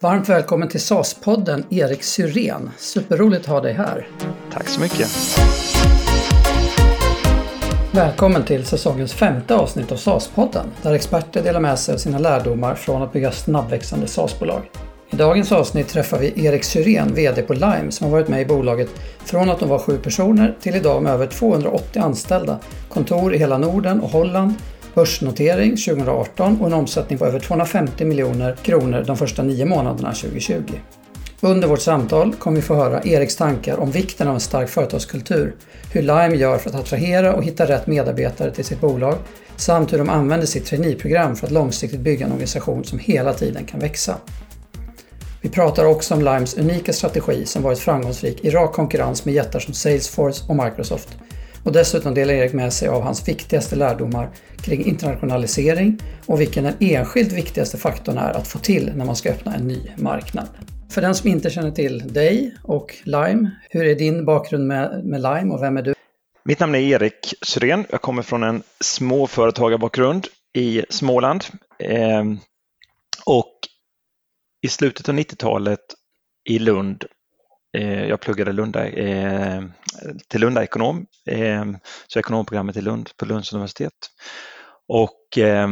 Varmt välkommen till SAS-podden Erik Syrén. Superroligt att ha dig här. Tack så mycket. Välkommen till säsongens femte avsnitt av SAS-podden där experter delar med sig av sina lärdomar från att bygga snabbväxande SAS-bolag. I dagens avsnitt träffar vi Erik Syrén, VD på Lime, som har varit med i bolaget från att de var sju personer till idag med över 280 anställda, kontor i hela Norden och Holland, börsnotering 2018 och en omsättning på över 250 miljoner kronor de första nio månaderna 2020. Under vårt samtal kommer vi få höra Eriks tankar om vikten av en stark företagskultur, hur Lime gör för att attrahera och hitta rätt medarbetare till sitt bolag samt hur de använder sitt traineeprogram för att långsiktigt bygga en organisation som hela tiden kan växa. Vi pratar också om Limes unika strategi som varit framgångsrik i rak konkurrens med jättar som Salesforce och Microsoft. Och dessutom delar Erik med sig av hans viktigaste lärdomar kring internationalisering och vilken den enskilt viktigaste faktorn är att få till när man ska öppna en ny marknad. För den som inte känner till dig och Lime, hur är din bakgrund med, med Lime och vem är du? Mitt namn är Erik Syrén. Jag kommer från en småföretagarbakgrund i Småland. Eh, och i slutet av 90-talet i Lund, Eh, jag pluggade Lunda, eh, till Lunda ekonom, eh, så ekonomprogrammet i Lund på Lunds universitet. Och eh,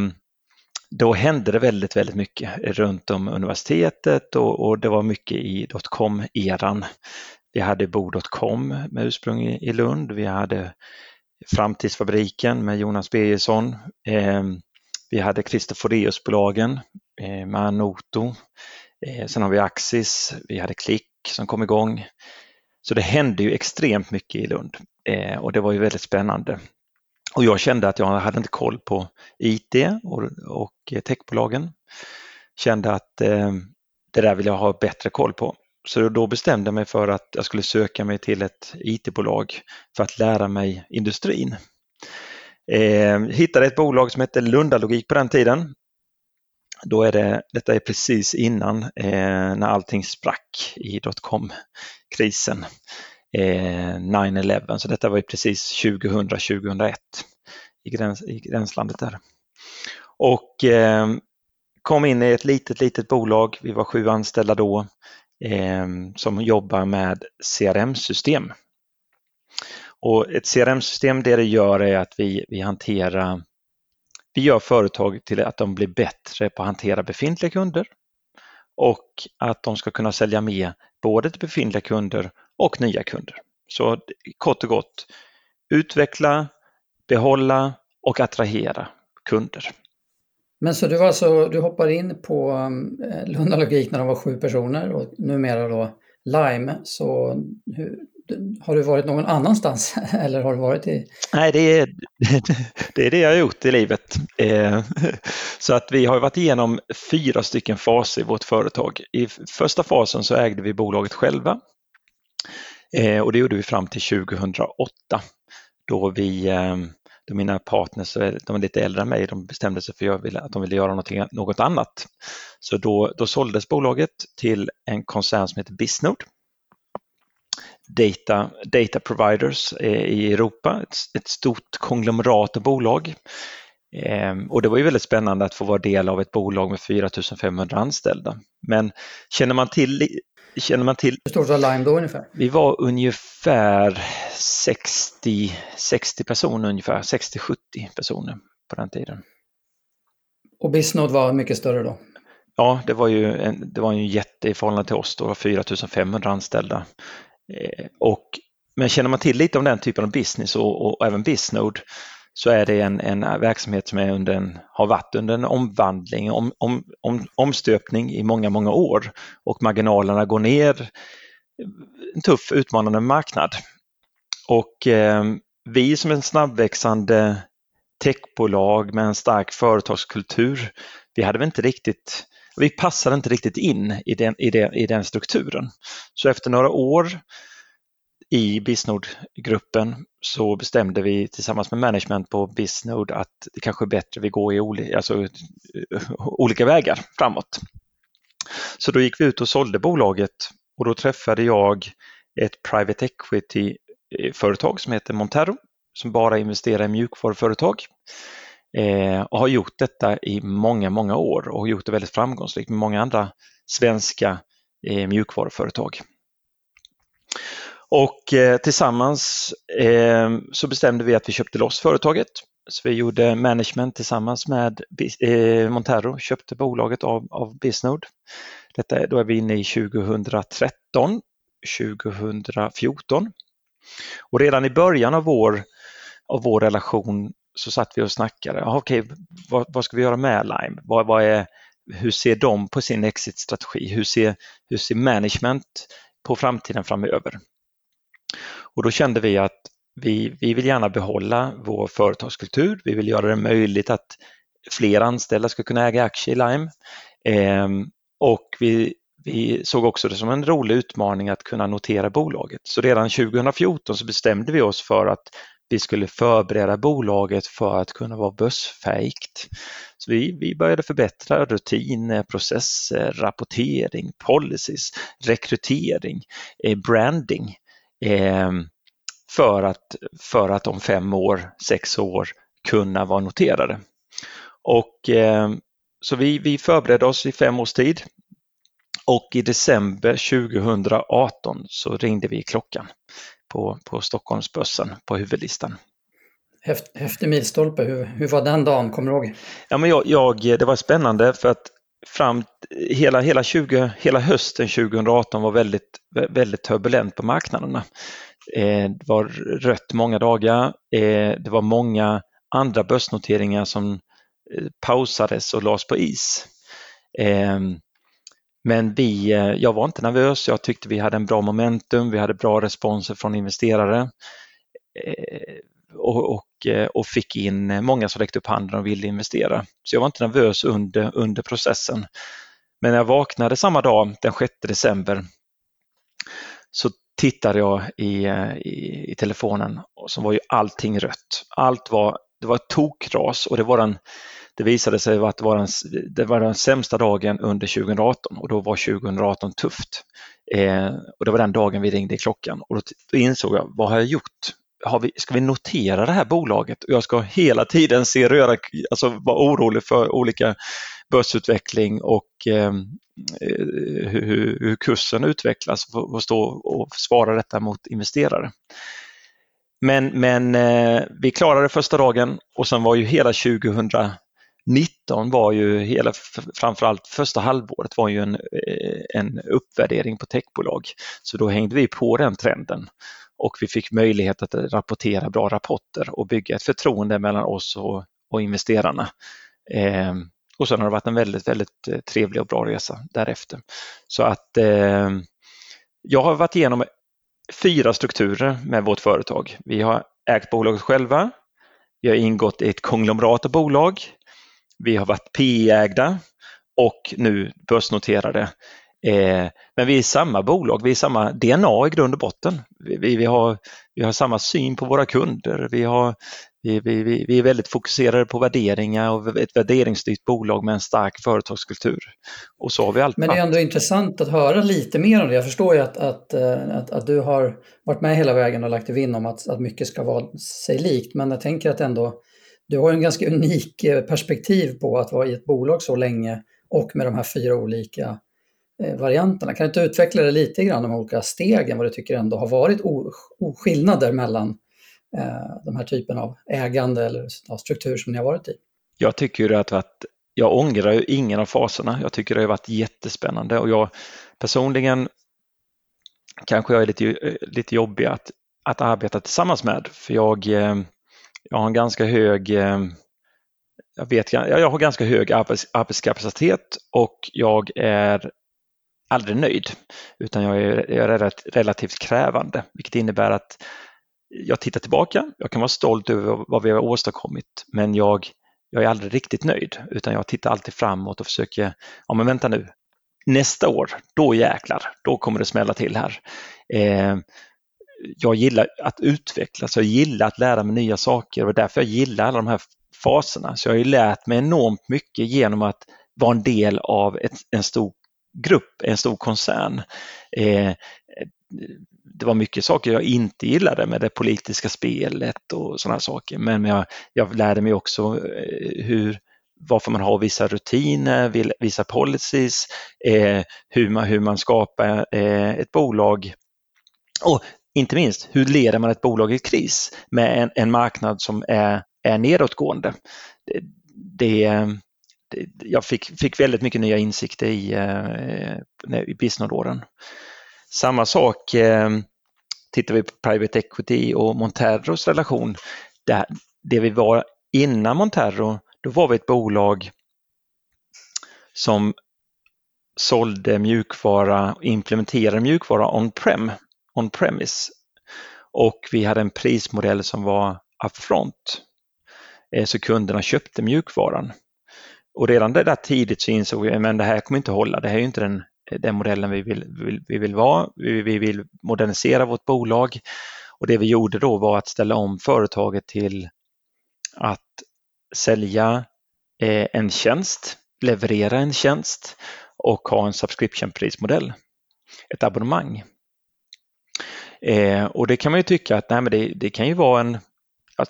då hände det väldigt, väldigt mycket runt om universitetet och, och det var mycket i dotcom-eran. Vi hade bo.com med ursprung i, i Lund, vi hade Framtidsfabriken med Jonas Birgersson. Eh, vi hade Christer Foreus-bolagen eh, med Anoto. Eh, sen har vi Axis, vi hade Klick som kom igång. Så det hände ju extremt mycket i Lund eh, och det var ju väldigt spännande. Och jag kände att jag hade inte koll på IT och, och techbolagen. Kände att eh, det där vill jag ha bättre koll på. Så då bestämde jag mig för att jag skulle söka mig till ett IT-bolag för att lära mig industrin. Eh, hittade ett bolag som hette Lundalogik på den tiden. Då är det, detta är precis innan eh, när allting sprack i dotcom-krisen. Eh, 9-11, så detta var ju precis 2000-2001 i, gräns, i gränslandet där. Och eh, kom in i ett litet, litet bolag. Vi var sju anställda då eh, som jobbar med CRM-system och ett CRM-system, det det gör är att vi, vi hanterar, vi gör företag till att de blir bättre på att hantera befintliga kunder och att de ska kunna sälja med både till befintliga kunder och nya kunder. Så kort och gott, utveckla, behålla och attrahera kunder. Men så du, alltså, du hoppar in på eh, Lunda Logik när de var sju personer och numera då Lime. Så hur, har du varit någon annanstans eller har du varit i? Nej, det är det, är det jag har gjort i livet. Eh, så att vi har varit igenom fyra stycken faser i vårt företag. I första fasen så ägde vi bolaget själva eh, och det gjorde vi fram till 2008 då vi eh, då mina partners, de är lite äldre än mig, de bestämde sig för att de ville göra något annat. Så då, då såldes bolaget till en koncern som heter Bisnode data, data providers i Europa, ett, ett stort konglomerat och bolag. Ehm, och det var ju väldigt spännande att få vara del av ett bolag med 4500 anställda. Men känner man till Känner man till... Hur stort var Lime då ungefär? Vi var ungefär 60, 60 personer ungefär, 60-70 personer på den tiden. Och Bisnode var mycket större då? Ja, det var ju en, det var en jätte i förhållande till oss, då var 4500 anställda. Eh, och, men känner man till lite om den typen av business och, och även Bisnode så är det en, en verksamhet som är under en, har varit under en omvandling, om, om, om, omstöpning i många, många år och marginalerna går ner. En tuff, utmanande marknad. Och eh, vi som en snabbväxande techbolag med en stark företagskultur, vi hade väl inte riktigt vi passade inte riktigt in i den, i den, i den strukturen. Så efter några år i Bisnode-gruppen så bestämde vi tillsammans med management på Bisnode att det kanske är bättre vi går i olika, alltså, eh, olika vägar framåt. Så då gick vi ut och sålde bolaget och då träffade jag ett private equity-företag som heter Montero som bara investerar i mjukvaruföretag eh, och har gjort detta i många, många år och gjort det väldigt framgångsrikt med många andra svenska eh, mjukvaruföretag. Och eh, tillsammans eh, så bestämde vi att vi köpte loss företaget. Så vi gjorde management tillsammans med eh, Montero, köpte bolaget av, av Bisnode. Detta, då är vi inne i 2013, 2014. Och redan i början av vår, av vår relation så satt vi och snackade. Aha, okej, vad, vad, ska vi göra med Lime? Vad, vad är, hur ser de på sin exit-strategi? Hur ser, hur ser management på framtiden framöver? Och då kände vi att vi, vi vill gärna behålla vår företagskultur. Vi vill göra det möjligt att fler anställda ska kunna äga aktier i Lime. Eh, och vi, vi såg också det som en rolig utmaning att kunna notera bolaget. Så redan 2014 så bestämde vi oss för att vi skulle förbereda bolaget för att kunna vara börsfähigt. Så vi, vi började förbättra rutiner, processer, rapportering, policies, rekrytering, eh, branding eh, för, att, för att om fem år, sex år kunna vara noterade. Och, eh, så vi, vi förberedde oss i fem års tid och i december 2018 så ringde vi klockan på, på Stockholmsbörsen på huvudlistan. Häftig milstolpe, hur, hur var den dagen, kommer du ihåg? Ja, men jag, jag, det var spännande för att fram, hela, hela, 20, hela hösten 2018 var väldigt, väldigt turbulent på marknaderna. Eh, det var rött många dagar. Eh, det var många andra börsnoteringar som eh, pausades och lades på is. Men vi, eh, jag var inte nervös, jag tyckte vi hade en bra momentum, vi hade bra responser från investerare eh, och, och, eh, och fick in många som räckte upp handen och ville investera. Så jag var inte nervös under, under processen. Men när jag vaknade samma dag, den 6 december, så tittade jag i, i, i telefonen och så var ju allting rött. Allt var, det var ett tokras och det var den det visade sig att det var den, det var den sämsta dagen under 2018 och då var 2018 tufft. Eh, och Det var den dagen vi ringde i klockan och då, då insåg jag, vad har jag gjort? Har vi, ska vi notera det här bolaget? Och jag ska hela tiden se röra, alltså vara orolig för olika börsutveckling och eh, eh hur, hur, kursen utvecklas och stå och svara detta mot investerare. Men, men eh, vi klarade första dagen och sen var ju hela 2000 19 var ju hela, framförallt första halvåret var ju en, eh, en uppvärdering på techbolag. Så då hängde vi på den trenden och vi fick möjlighet att rapportera bra rapporter och bygga ett förtroende mellan oss och, och investerarna. Eh, och sen har det varit en väldigt, väldigt eh, trevlig och bra resa därefter. Så att eh, jag har varit igenom fyra strukturer med vårt företag. Vi har ägt bolaget själva. Vi har ingått i ett konglomerat av bolag vi har varit PE-ägda och nu börsnoterade. Eh, men vi är samma bolag, vi är samma DNA i grund och botten. Vi, vi, har, vi har samma syn på våra kunder, vi, har, vi, vi, vi är väldigt fokuserade på värderingar och ett värderingsstyrt bolag med en stark företagskultur. Och så har vi alltid Men det är ändå intressant att höra lite mer om det. Jag förstår ju att, att, eh, att, att du har varit med hela vägen och lagt dig vinn om att, att mycket ska vara sig likt, men jag tänker att ändå du har en ganska unik eh, perspektiv på att vara i ett bolag så länge och med de här fyra olika eh, varianterna. Kan du inte utveckla det lite grann, de olika stegen, vad du tycker ändå har varit skillnader mellan eh, de här typen av ägande eller struktur som ni har varit i? Jag tycker att, att jag ångrar ju ingen av faserna. Jag tycker det har varit jättespännande och jag personligen kanske jag är lite, eh, lite jobbig att, att arbeta tillsammans med för jag jag har en ganska hög eh, jag, vet, jag har ganska hög arbetskapacitet och jag är aldrig nöjd utan jag är, jag är relativt krävande vilket innebär att jag tittar tillbaka, jag kan vara stolt över vad vi har åstadkommit men jag, jag är aldrig riktigt nöjd utan jag tittar alltid framåt och försöker, ja men vänta nu, nästa år, då jäklar, då kommer det smälla till här. Eh, jag gillar att utvecklas, jag gillar att lära mig nya saker och därför jag gillar alla de här faserna. Så jag har ju lärt mig enormt mycket genom att vara en del av ett, en stor grupp, en stor koncern. Eh, det var mycket saker jag inte gillade med det politiska spelet och sådana saker men jag, jag lärde mig också eh, hur, varför man har vissa rutiner, vissa policies, eh, hur, man, hur man skapar eh, ett bolag och inte minst, hur leder man ett bolag i kris med en, en marknad som är, är nedåtgående? Det, det, det, jag fick, fick väldigt mycket nya insikter i, eh, i businessåren. Samma sak eh, tittar vi på private equity och Monterros relation. Det, det vi var innan Monterro, då var vi ett bolag som sålde mjukvara, implementerade mjukvara on-prem, on-premise. Och vi hade en prismodell som var upfront. Eh, så kunderna köpte mjukvaran. Och redan där tidigt så insåg vi att det här kommer inte hålla. Det här är inte den, eh, den modellen vi vill, vill, vi vill vara. Vi, vi vill modernisera vårt bolag. Och det vi gjorde då var att ställa om företaget till att sälja eh, en tjänst, leverera en tjänst och ha en subscription-prismodell, ett abonnemang. Eh, och det kan man ju tycka att nej, men det, det kan ju vara en... Att,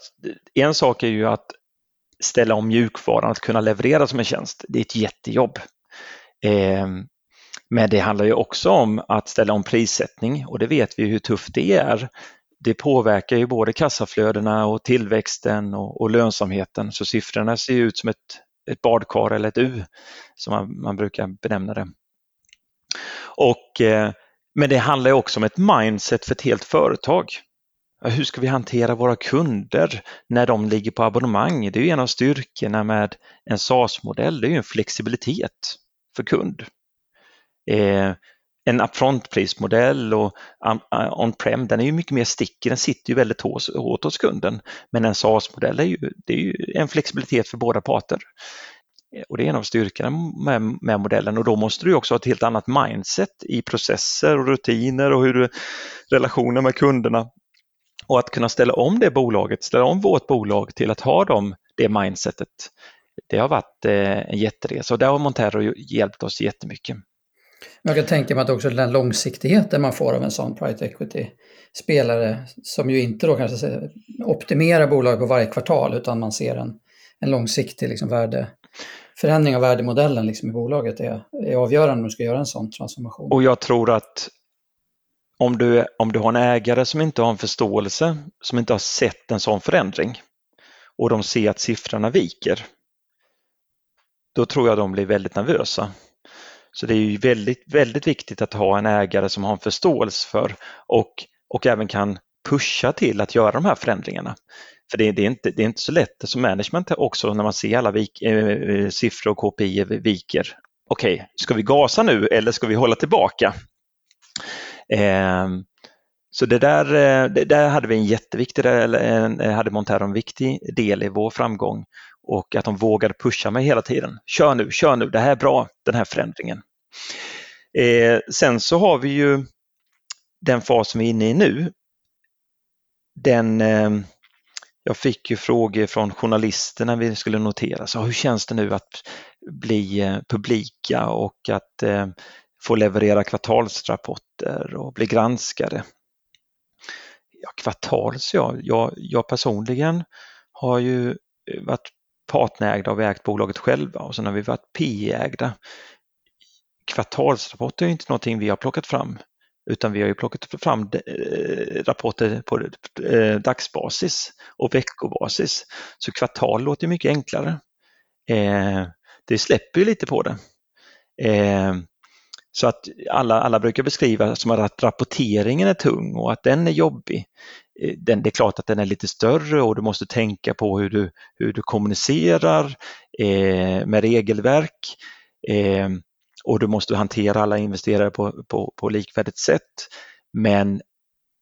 en sak är ju att ställa om mjukvaran, att kunna leverera som en tjänst. Det är ett jättejobb. Eh, men det handlar ju också om att ställa om prissättning och det vet vi hur tufft det är. Det påverkar ju både kassaflödena och tillväxten och, och lönsamheten så siffrorna ser ut som ett, ett badkar eller ett U som man, man brukar benämna det. Och, eh, men det handlar också om ett mindset för ett helt företag. Hur ska vi hantera våra kunder när de ligger på abonnemang? Det är ju en av styrkorna med en SaaS-modell, det är ju en flexibilitet för kund. Eh, en upfront-prismodell och um, uh, on-prem, den är ju mycket mer stickig, den sitter ju väldigt hårt hos kunden. Men en SaaS-modell är ju, det är ju en flexibilitet för båda parter. Och det är en av styrkorna med, med, modellen. Och då måste du också ha ett helt annat mindset i processer och rutiner och hur du relationer med kunderna. Och att kunna ställa om det bolaget, ställa om vårt bolag till att ha dem, det mindsetet, det har varit eh, en jätteresa. Och där har Montero hjälpt oss jättemycket. Jag kan tänka mig att också den långsiktigheten man får av en sån private equity-spelare som ju inte då kanske optimerar bolaget på varje kvartal utan man ser en, en långsiktig liksom värde, förändring av värdemodellen liksom i bolaget är, är avgörande om du ska göra en sån transformation. Och jag tror att om du, om du har en ägare som inte har en förståelse, som inte har sett en sån förändring och de ser att siffrorna viker, då tror jag de blir väldigt nervösa. Så det är ju väldigt, väldigt viktigt att ha en ägare som har en förståelse för och, och även kan pusha till att göra de här förändringarna. För det, det, är, inte, det är inte så lätt som management också när man ser alla vik, eh, eh siffror och KPI viker. Okej, okay, ska vi gasa nu eller ska vi hålla tillbaka? Eh, så det där, eh, det där hade vi en jätteviktig, eller eh, hade Montero en viktig del i vår framgång och att de vågade pusha mig hela tiden. Kör nu, kör nu, det här är bra, den här förändringen. Eh, sen så har vi ju den fas som vi är inne i nu. Den, eh, jag fick ju frågor från journalister när vi skulle notera, så hur känns det nu att bli eh, publika och att eh, få leverera kvartalsrapporter och bli granskade. Ja, kvartals, ja. Jag, jag personligen har ju eh, varit partnerägda och vi ägt bolaget själva och sen har vi varit PE-ägda. Kvartalsrapporter är inte någonting vi har plockat fram utan vi har ju plockat fram eh, rapporter på eh, dagsbasis och veckobasis. Så kvartal låter mycket enklare. Eh, det släpper ju lite på det. Så att alla, alla brukar beskriva som att rapporteringen är tung och att den är jobbig. Den, det är klart att den är lite större och du måste tänka på hur du, hur du kommunicerar eh, med regelverk eh, och du måste hantera alla investerare på, på, på likvärdigt sätt. Men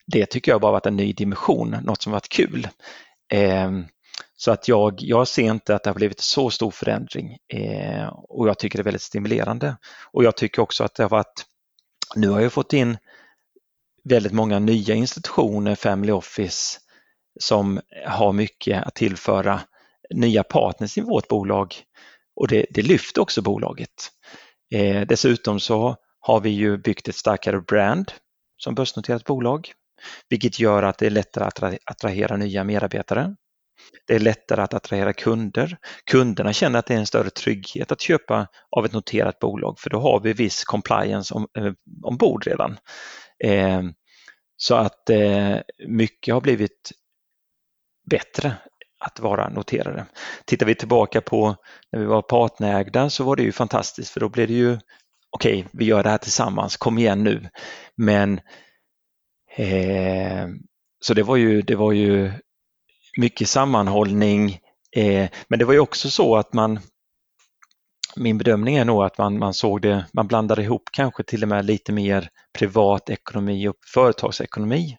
det tycker jag bara varit en ny dimension, något som varit kul. Eh, så att jag, jag ser inte att det har blivit så stor förändring eh, och jag tycker det är väldigt stimulerande. Och jag tycker också att det har varit, nu har jag fått in väldigt många nya institutioner, Family Office, som har mycket att tillföra nya partners i vårt bolag och det, det lyfter också bolaget. Eh, dessutom så har vi ju byggt ett starkare brand som börsnoterat bolag, vilket gör att det är lättare att attrahera nya medarbetare. Det är lättare att attrahera kunder. Kunderna känner att det är en större trygghet att köpa av ett noterat bolag för då har vi viss compliance om, eh, ombord redan. Eh, så att eh, mycket har blivit bättre att vara noterade. Tittar vi tillbaka på när vi var partnerägda så var det ju fantastiskt för då blev det ju okej, okay, vi gör det här tillsammans, kom igen nu. Men eh, så det var ju, det var ju mycket sammanhållning. Eh, men det var ju också så att man, min bedömning är nog att man, man såg det, man blandade ihop kanske till och med lite mer privat ekonomi och företagsekonomi.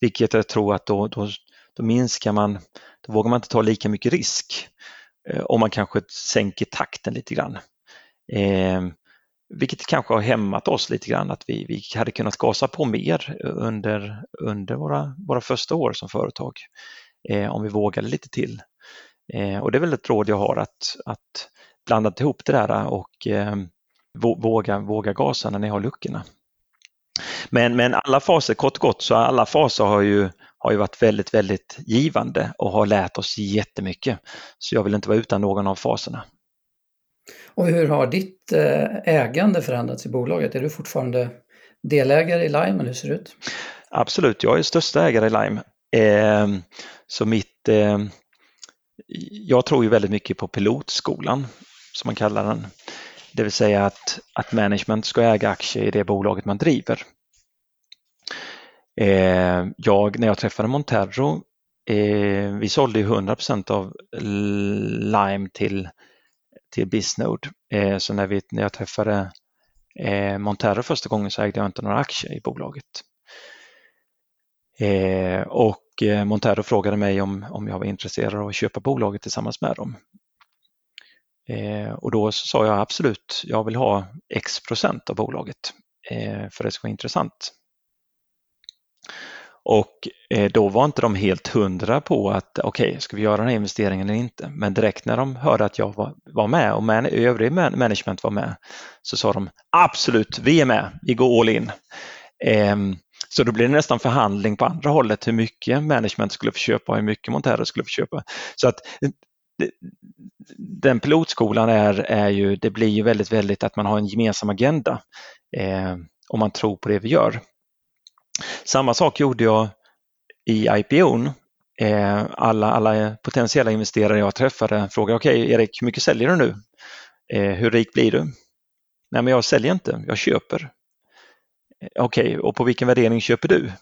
Vilket jag tror att då, då, då minskar man, då vågar man inte ta lika mycket risk. Eh, om och man kanske sänker takten lite grann. Eh, vilket kanske har hämmat oss lite grann att vi, vi hade kunnat gasa på mer under, under våra, våra första år som företag eh, om vi vågade lite till. Eh, och det är väl ett råd jag har att, att blanda ihop det där och eh, våga, våga gasa när ni har luckorna. Men, men alla faser, kort och gott, så alla faser har ju, har ju varit väldigt, väldigt givande och har lärt oss jättemycket. Så jag vill inte vara utan någon av faserna. Och hur har ditt eh, ägande förändrats i bolaget? Är du fortfarande delägare i Lime eller hur ser det ut? Absolut, jag är största ägare i Lime. Eh, så mitt, eh, jag tror ju väldigt mycket på pilotskolan som man kallar den. Det vill säga att, att management ska äga aktier i det bolaget man driver. Eh, jag, när jag träffade Monterro, eh, vi sålde ju 100% av Lime till, till Bisnode. Eh, så när, vi, när jag träffade eh, Monterro första gången så ägde jag inte några aktier i bolaget. Eh, och eh, Montero frågade mig om, om jag var intresserad av att köpa bolaget tillsammans med dem. Eh, och då sa jag absolut, jag vill ha x procent av bolaget eh, för det ska vara intressant. Och eh, då var inte de helt hundra på att okej, okay, ska vi göra den här investeringen eller inte? Men direkt när de hörde att jag var, var med och man, övrig management var med så sa de absolut, vi är med, vi går all in. Ehm, så då blev det nästan förhandling på andra hållet hur mycket management skulle få köpa och hur mycket Montero skulle få köpa. Så att eh, den pilotskolan är, är ju, det blir ju väldigt, väldigt att man har en gemensam agenda eh, man tror på det vi gör. Samma sak gjorde jag i IPOn. Eh, alla, alla potentiella investerare jag träffade frågade, okej okay, Erik, hur mycket säljer du nu? Eh, hur rik blir du? Nej, men jag säljer inte, jag köper. Eh, okej, okay, och på vilken värdering köper du?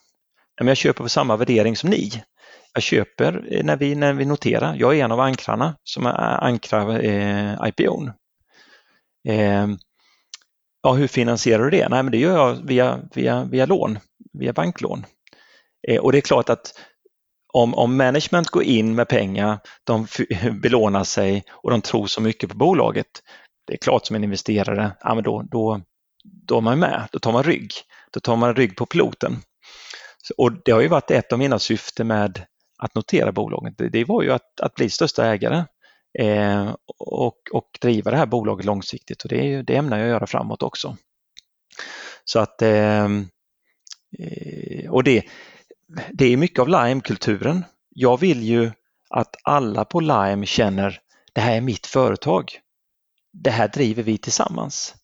Jag köper på samma värdering som ni. Jag köper när vi, när vi noterar. Jag är en av ankrarna som ankrar eh, IPOn. Eh, ja, hur finansierar du det? Nej, men det gör jag via, via, via lån, via banklån. Eh, och det är klart att om, om management går in med pengar, de belånar sig och de tror så mycket på bolaget. Det är klart som en investerare, ja, men då, då, då är man med, då tar man rygg. Då tar man rygg på piloten. Och det har ju varit ett av mina syften med att notera bolaget. Det var ju att, att bli största ägare eh, och, och driva det här bolaget långsiktigt och det, det ämnar jag göra framåt också. Så att eh, Eh, och det, det är mycket av Lime-kulturen. Jag vill ju att alla på Lime känner det här är mitt företag. Det här driver vi tillsammans.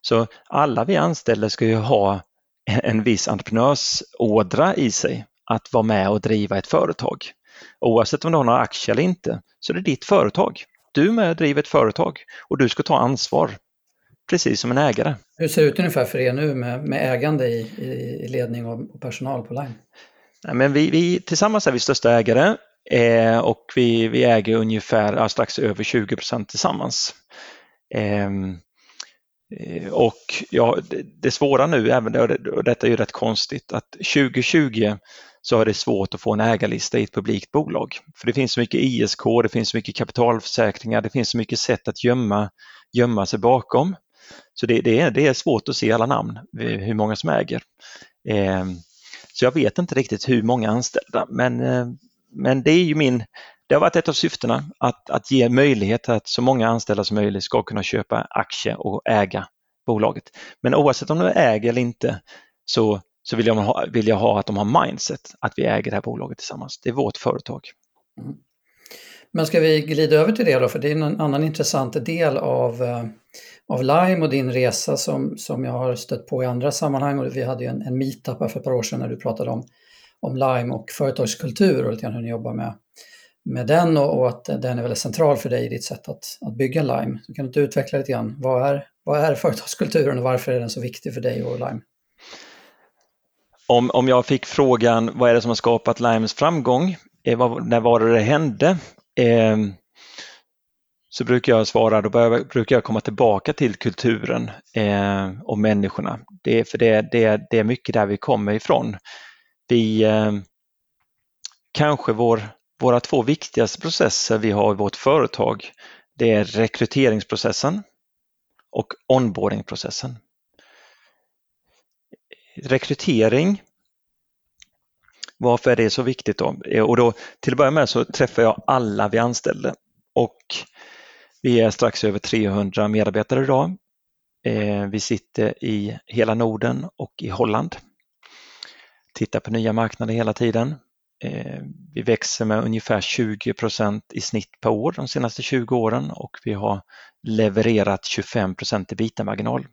Så alla vi anställda ska ju ha en viss entreprenörsådra i sig att vara med och driva ett företag. Oavsett om du har några aktier eller inte så är det ditt företag. Du är med och driver ett företag och du ska ta ansvar, precis som en ägare. Hur ser det ut ungefär för er nu med, med ägande i, i, ledning och, personal på Line? Ja, men vi, vi, tillsammans är vi största ägare eh, och vi, vi äger ungefär ja, strax över 20 procent tillsammans. Eh, Eh, och ja, det, svåra nu, även och detta är ju rätt konstigt, att 2020 så är det svårt att få en ägarlista i ett publikt bolag. För det finns så mycket ISK, det finns så mycket kapitalförsäkringar, det finns så mycket sätt att gömma, gömma sig bakom. Så det, det, är, det är svårt att se alla namn, eh, hur många som äger. Eh, så jag vet inte riktigt hur många anställda, men, eh, men det är ju min, det har varit ett av syftena att, att ge möjlighet att så många anställda som möjligt ska kunna köpa aktier och äga bolaget. Men oavsett om de äger eller inte så, så vill, jag ha, vill jag ha att de har mindset att vi äger det här bolaget tillsammans. Det är vårt företag. Mm. Men ska vi glida över till det då? För det är en annan intressant del av, eh, av Lime och din resa som, som jag har stött på i andra sammanhang. Och vi hade ju en, en meetup för ett par år sedan när du pratade om, om Lime och företagskultur och lite grann hur ni jobbar med, med den och, och, att den är väldigt central för dig i ditt sätt att, att bygga Lime. Så kan du inte utveckla lite grann? Vad är, vad är företagskulturen och varför är den så viktig för dig och Lime? Om, om jag fick frågan vad är det som har skapat Limes framgång? Eh, vad, när var det det hände? Eh, så brukar jag svara, då börjar, brukar jag komma tillbaka till kulturen eh, och människorna. Det, för det, det, det är mycket där vi kommer ifrån. Vi, eh, kanske vår, våra två viktigaste processer vi har i vårt företag, det är rekryteringsprocessen och onboardingprocessen. Rekrytering varför är det så viktigt då? Och då till att börja med så träffar jag alla vi anställde och vi är strax över 300 medarbetare idag. Eh, vi sitter i hela Norden och i Holland. Tittar på nya marknader hela tiden. Eh, vi växer med ungefär 20% i snitt per år de senaste 20 åren och vi har levererat 25% i bitamarginal.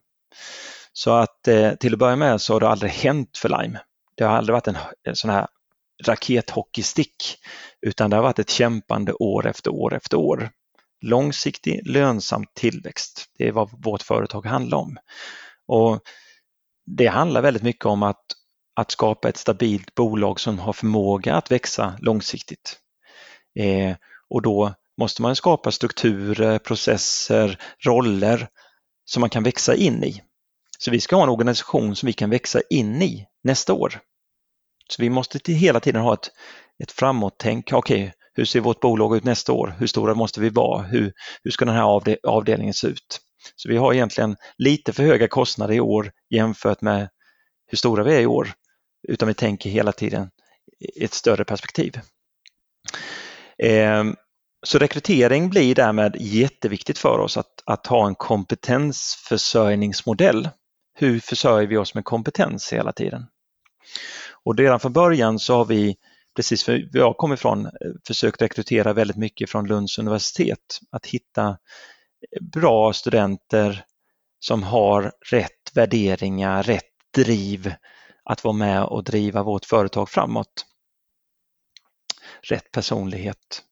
Så att eh, till att börja med så har det aldrig hänt för Lime. Det har aldrig varit en sån här rakethockeystick, utan det har varit ett kämpande år efter år efter år. Långsiktig lönsam tillväxt, det är vad vårt företag handlar om. Och Det handlar väldigt mycket om att, att skapa ett stabilt bolag som har förmåga att växa långsiktigt. Eh, och då måste man skapa strukturer, processer, roller som man kan växa in i. Så vi ska ha en organisation som vi kan växa in i nästa år. Så vi måste hela tiden ha ett, ett framåttänk. Okej, okay, hur ser vårt bolag ut nästa år? Hur stora måste vi vara? Hur, hur ska den här avdelningen se ut? Så vi har egentligen lite för höga kostnader i år jämfört med hur stora vi är i år. Utan vi tänker hela tiden i ett större perspektiv. Ehm, så rekrytering blir därmed jätteviktigt för oss att, att ha en kompetensförsörjningsmodell. Hur försörjer vi oss med kompetens hela tiden? Och redan från början så har vi, precis för jag kommer ifrån, eh, försökt rekrytera väldigt mycket från Lunds universitet. Att hitta eh, bra studenter som har rätt värderingar, rätt driv att vara med och driva vårt företag framåt. Rätt personlighet.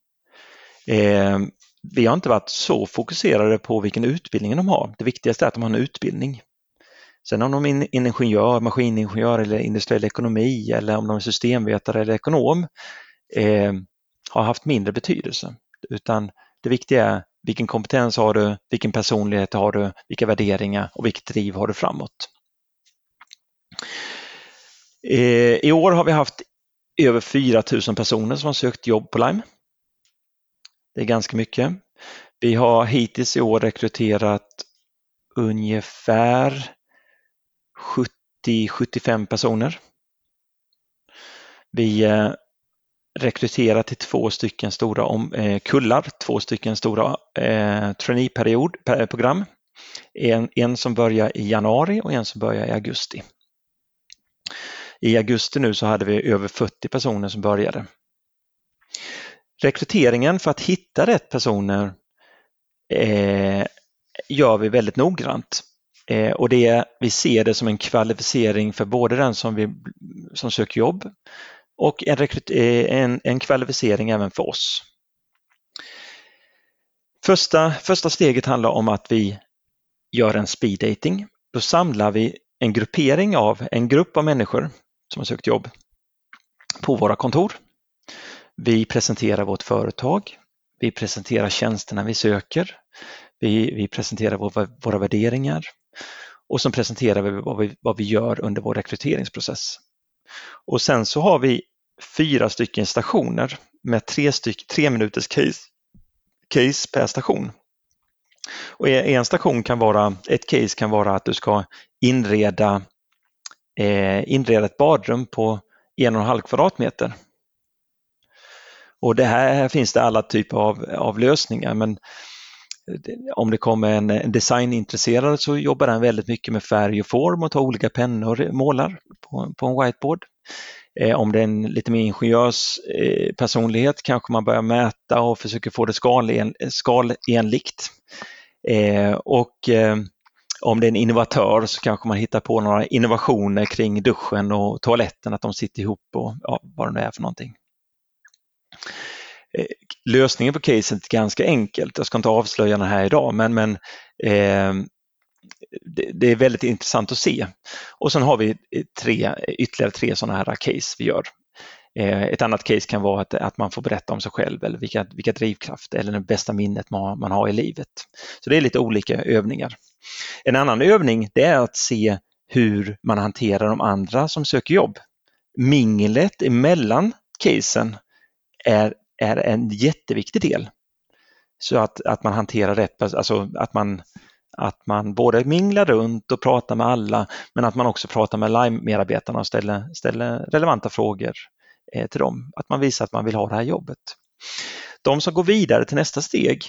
Eh, vi har inte varit så fokuserade på vilken utbildning de har. Det viktigaste är att de har en utbildning. Sen om de är ingenjör, maskiningenjör eller industriell ekonomi eller om de är systemvetare eller ekonom eh, har haft mindre betydelse. Utan det viktiga är vilken kompetens har du, vilken personlighet har du, vilka värderingar och vilket driv har du framåt. Eh, I år har vi haft över 4 000 personer som har sökt jobb på Lime. Det är ganska mycket. Vi har hittills i år rekryterat ungefär 70-75 personer. Vi eh, rekryterar till två stycken stora om, eh, kullar, två stycken stora eh. eh en, en som börjar i januari och en som börjar i augusti. I augusti nu så hade vi över 40 personer som började. Rekryteringen för att hitta rätt personer eh, gör vi väldigt noggrant. Eh, och det, vi ser det som en kvalificering för både den som, vi, som söker jobb och en, eh, en, en kvalificering även för oss. Första, första steget handlar om att vi gör en speed dating. Då samlar vi en gruppering av en grupp av människor som har sökt jobb på våra kontor. Vi presenterar vårt företag. Vi presenterar tjänsterna vi söker. Vi, vi presenterar våra, våra värderingar och så presenterar vi vad, vi vad vi gör under vår rekryteringsprocess. Och sen så har vi fyra stycken stationer med tre, styck, tre minuters case, case per station. Och en station kan vara, ett case kan vara att du ska inreda, eh, inreda ett badrum på en och en halv kvadratmeter. Och det här, här finns det alla typer av, av lösningar men om det kommer en designintresserad så jobbar den väldigt mycket med färg och form och tar olika pennor och målar på, på en whiteboard. Eh, om det är en lite mer ingenjörspersonlighet eh, kanske man börjar mäta och försöker få det skalen, skalenligt. Eh, och eh, om det är en innovatör så kanske man hittar på några innovationer kring duschen och toaletten, att de sitter ihop och ja, vad det nu är för någonting. Eh, lösningen på caset är ganska enkelt. Jag ska inte avslöja den här idag, men, men eh, det, det, är väldigt intressant att se. Och sen har vi eh, tre, ytterligare tre sådana här case vi gör. Eh, ett annat case kan vara att, att man får berätta om sig själv eller vilka, vilka drivkrafter eller det bästa minnet man, man har i livet. Så det är lite olika övningar. En annan övning det är att se hur man hanterar de andra som söker jobb. Minglet emellan casen är är en jätteviktig del. Så att, att man hanterar rätt, alltså att man, att man både minglar runt och pratar med alla men att man också pratar med Lime-medarbetarna och ställer, ställer relevanta frågor eh, till dem. Att man visar att man vill ha det här jobbet. De som går vidare till nästa steg,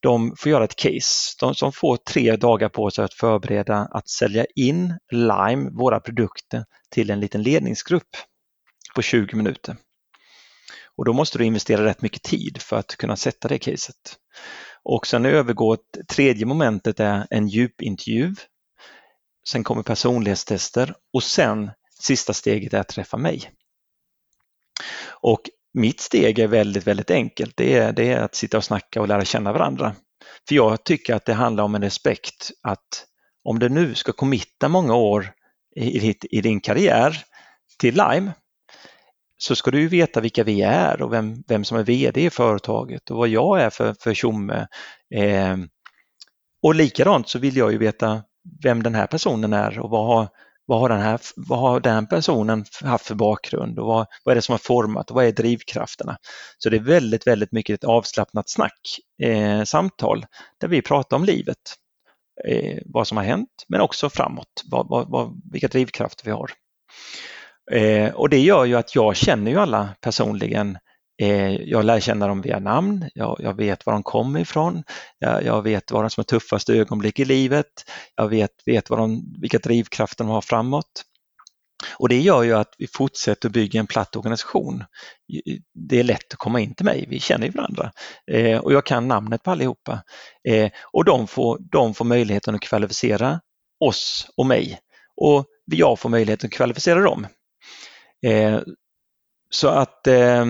de får göra ett case. De som får tre dagar på sig att förbereda att sälja in Lime, våra produkter, till en liten ledningsgrupp på 20 minuter. Och då måste du investera rätt mycket tid för att kunna sätta det caset. Och sen övergår tredje momentet är en djupintervju. Sen kommer personlighetstester och sen sista steget är att träffa mig. Och mitt steg är väldigt, väldigt enkelt. Det är, det är att sitta och snacka och lära känna varandra. För jag tycker att det handlar om en respekt att om du nu ska committa många år i, i din karriär till Lime så ska du veta vilka vi är och vem, vem som är VD i företaget och vad jag är för, för tjomme. Eh, och likadant så vill jag ju veta vem den här personen är och vad har, vad har, den, här, vad har den personen haft för bakgrund och vad, vad är det som har format och vad är drivkrafterna? Så det är väldigt, väldigt mycket ett avslappnat snack, eh, samtal där vi pratar om livet, eh, vad som har hänt men också framåt, vad, vad, vad, vilka drivkrafter vi har. Eh, och det gör ju att jag känner ju alla personligen. Eh, jag lär känna dem via namn, jag, jag vet var de kommer ifrån, jag, jag vet vad som är tuffaste ögonblick i livet, jag vet, vet vad de, vilka drivkrafter de har framåt. Och det gör ju att vi fortsätter bygga en platt organisation. Det är lätt att komma in till mig, vi känner ju varandra eh, och jag kan namnet på allihopa. Eh, och de får, de får möjligheten att kvalificera oss och mig och jag får möjligheten att kvalificera dem. Eh, så att, eh,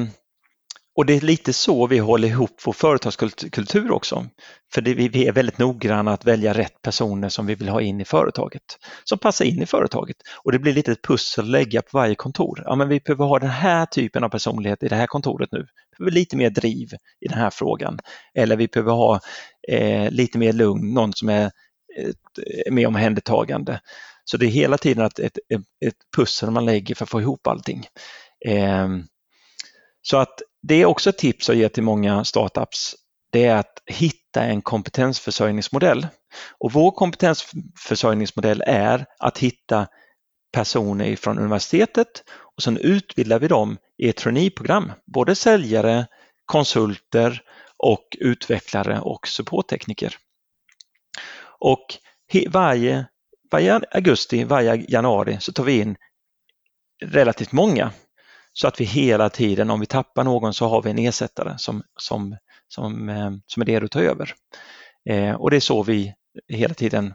och det är lite så vi håller ihop vår företagskultur också. För det, vi är väldigt noggranna att välja rätt personer som vi vill ha in i företaget, som passar in i företaget. Och det blir lite ett pussel att lägga på varje kontor. Ja, men vi behöver ha den här typen av personlighet i det här kontoret nu. Vi behöver lite mer driv i den här frågan. Eller vi behöver ha eh, lite mer lugn, någon som är eh, mer omhändertagande. Så det är hela tiden ett, ett, ett pussel man lägger för att få ihop allting. Eh, så att det är också ett tips att ge till många startups. Det är att hitta en kompetensförsörjningsmodell. Och vår kompetensförsörjningsmodell är att hitta personer från universitetet och sen utbildar vi dem i ett traineeprogram, både säljare, konsulter och utvecklare och supporttekniker. Och varje varje augusti, varje januari så tar vi in relativt många så att vi hela tiden, om vi tappar någon så har vi en ersättare som, som, som, eh, som är redo att ta över. Eh, och det är så vi hela tiden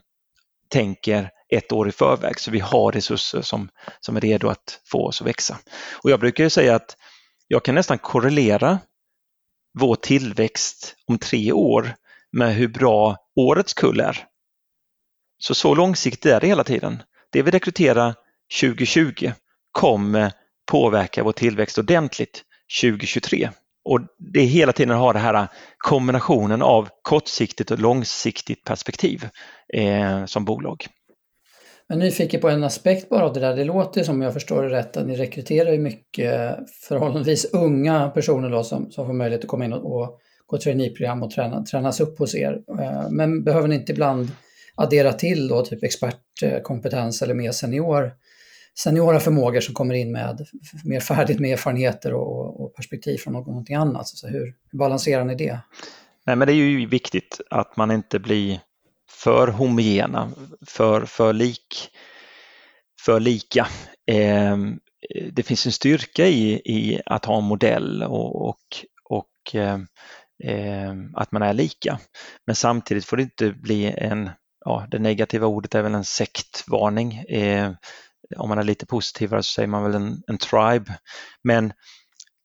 tänker ett år i förväg så vi har resurser som, som är redo att få oss att växa. Och jag brukar säga att jag kan nästan korrelera vår tillväxt om tre år med hur bra årets kull är. Så så långsiktigt är det hela tiden. Det vi rekryterar 2020 kommer påverka vår tillväxt ordentligt 2023. Och det är hela tiden att ha den här kombinationen av kortsiktigt och långsiktigt perspektiv eh, som bolag. Men nyfiken på en aspekt bara av det där. Det låter som, om jag förstår det rätt, att ni rekryterar ju mycket förhållandevis unga personer då, som, som får möjlighet att komma in och, och gå traineeprogram och träna, tränas upp hos er. Eh, men behöver ni inte ibland addera till då typ expertkompetens eller mer senior, seniora förmågor som kommer in med mer färdigt med erfarenheter och, och perspektiv från någonting annat. Så hur, hur balanserar ni det? Nej, men det är ju viktigt att man inte blir för homogena, för, för, lik, för lika. Eh, det finns en styrka i, i att ha en modell och, och, och eh, att man är lika. Men samtidigt får det inte bli en, ja det negativa ordet är väl en sektvarning. Eh, om man är lite positivare så säger man väl en, en tribe. Men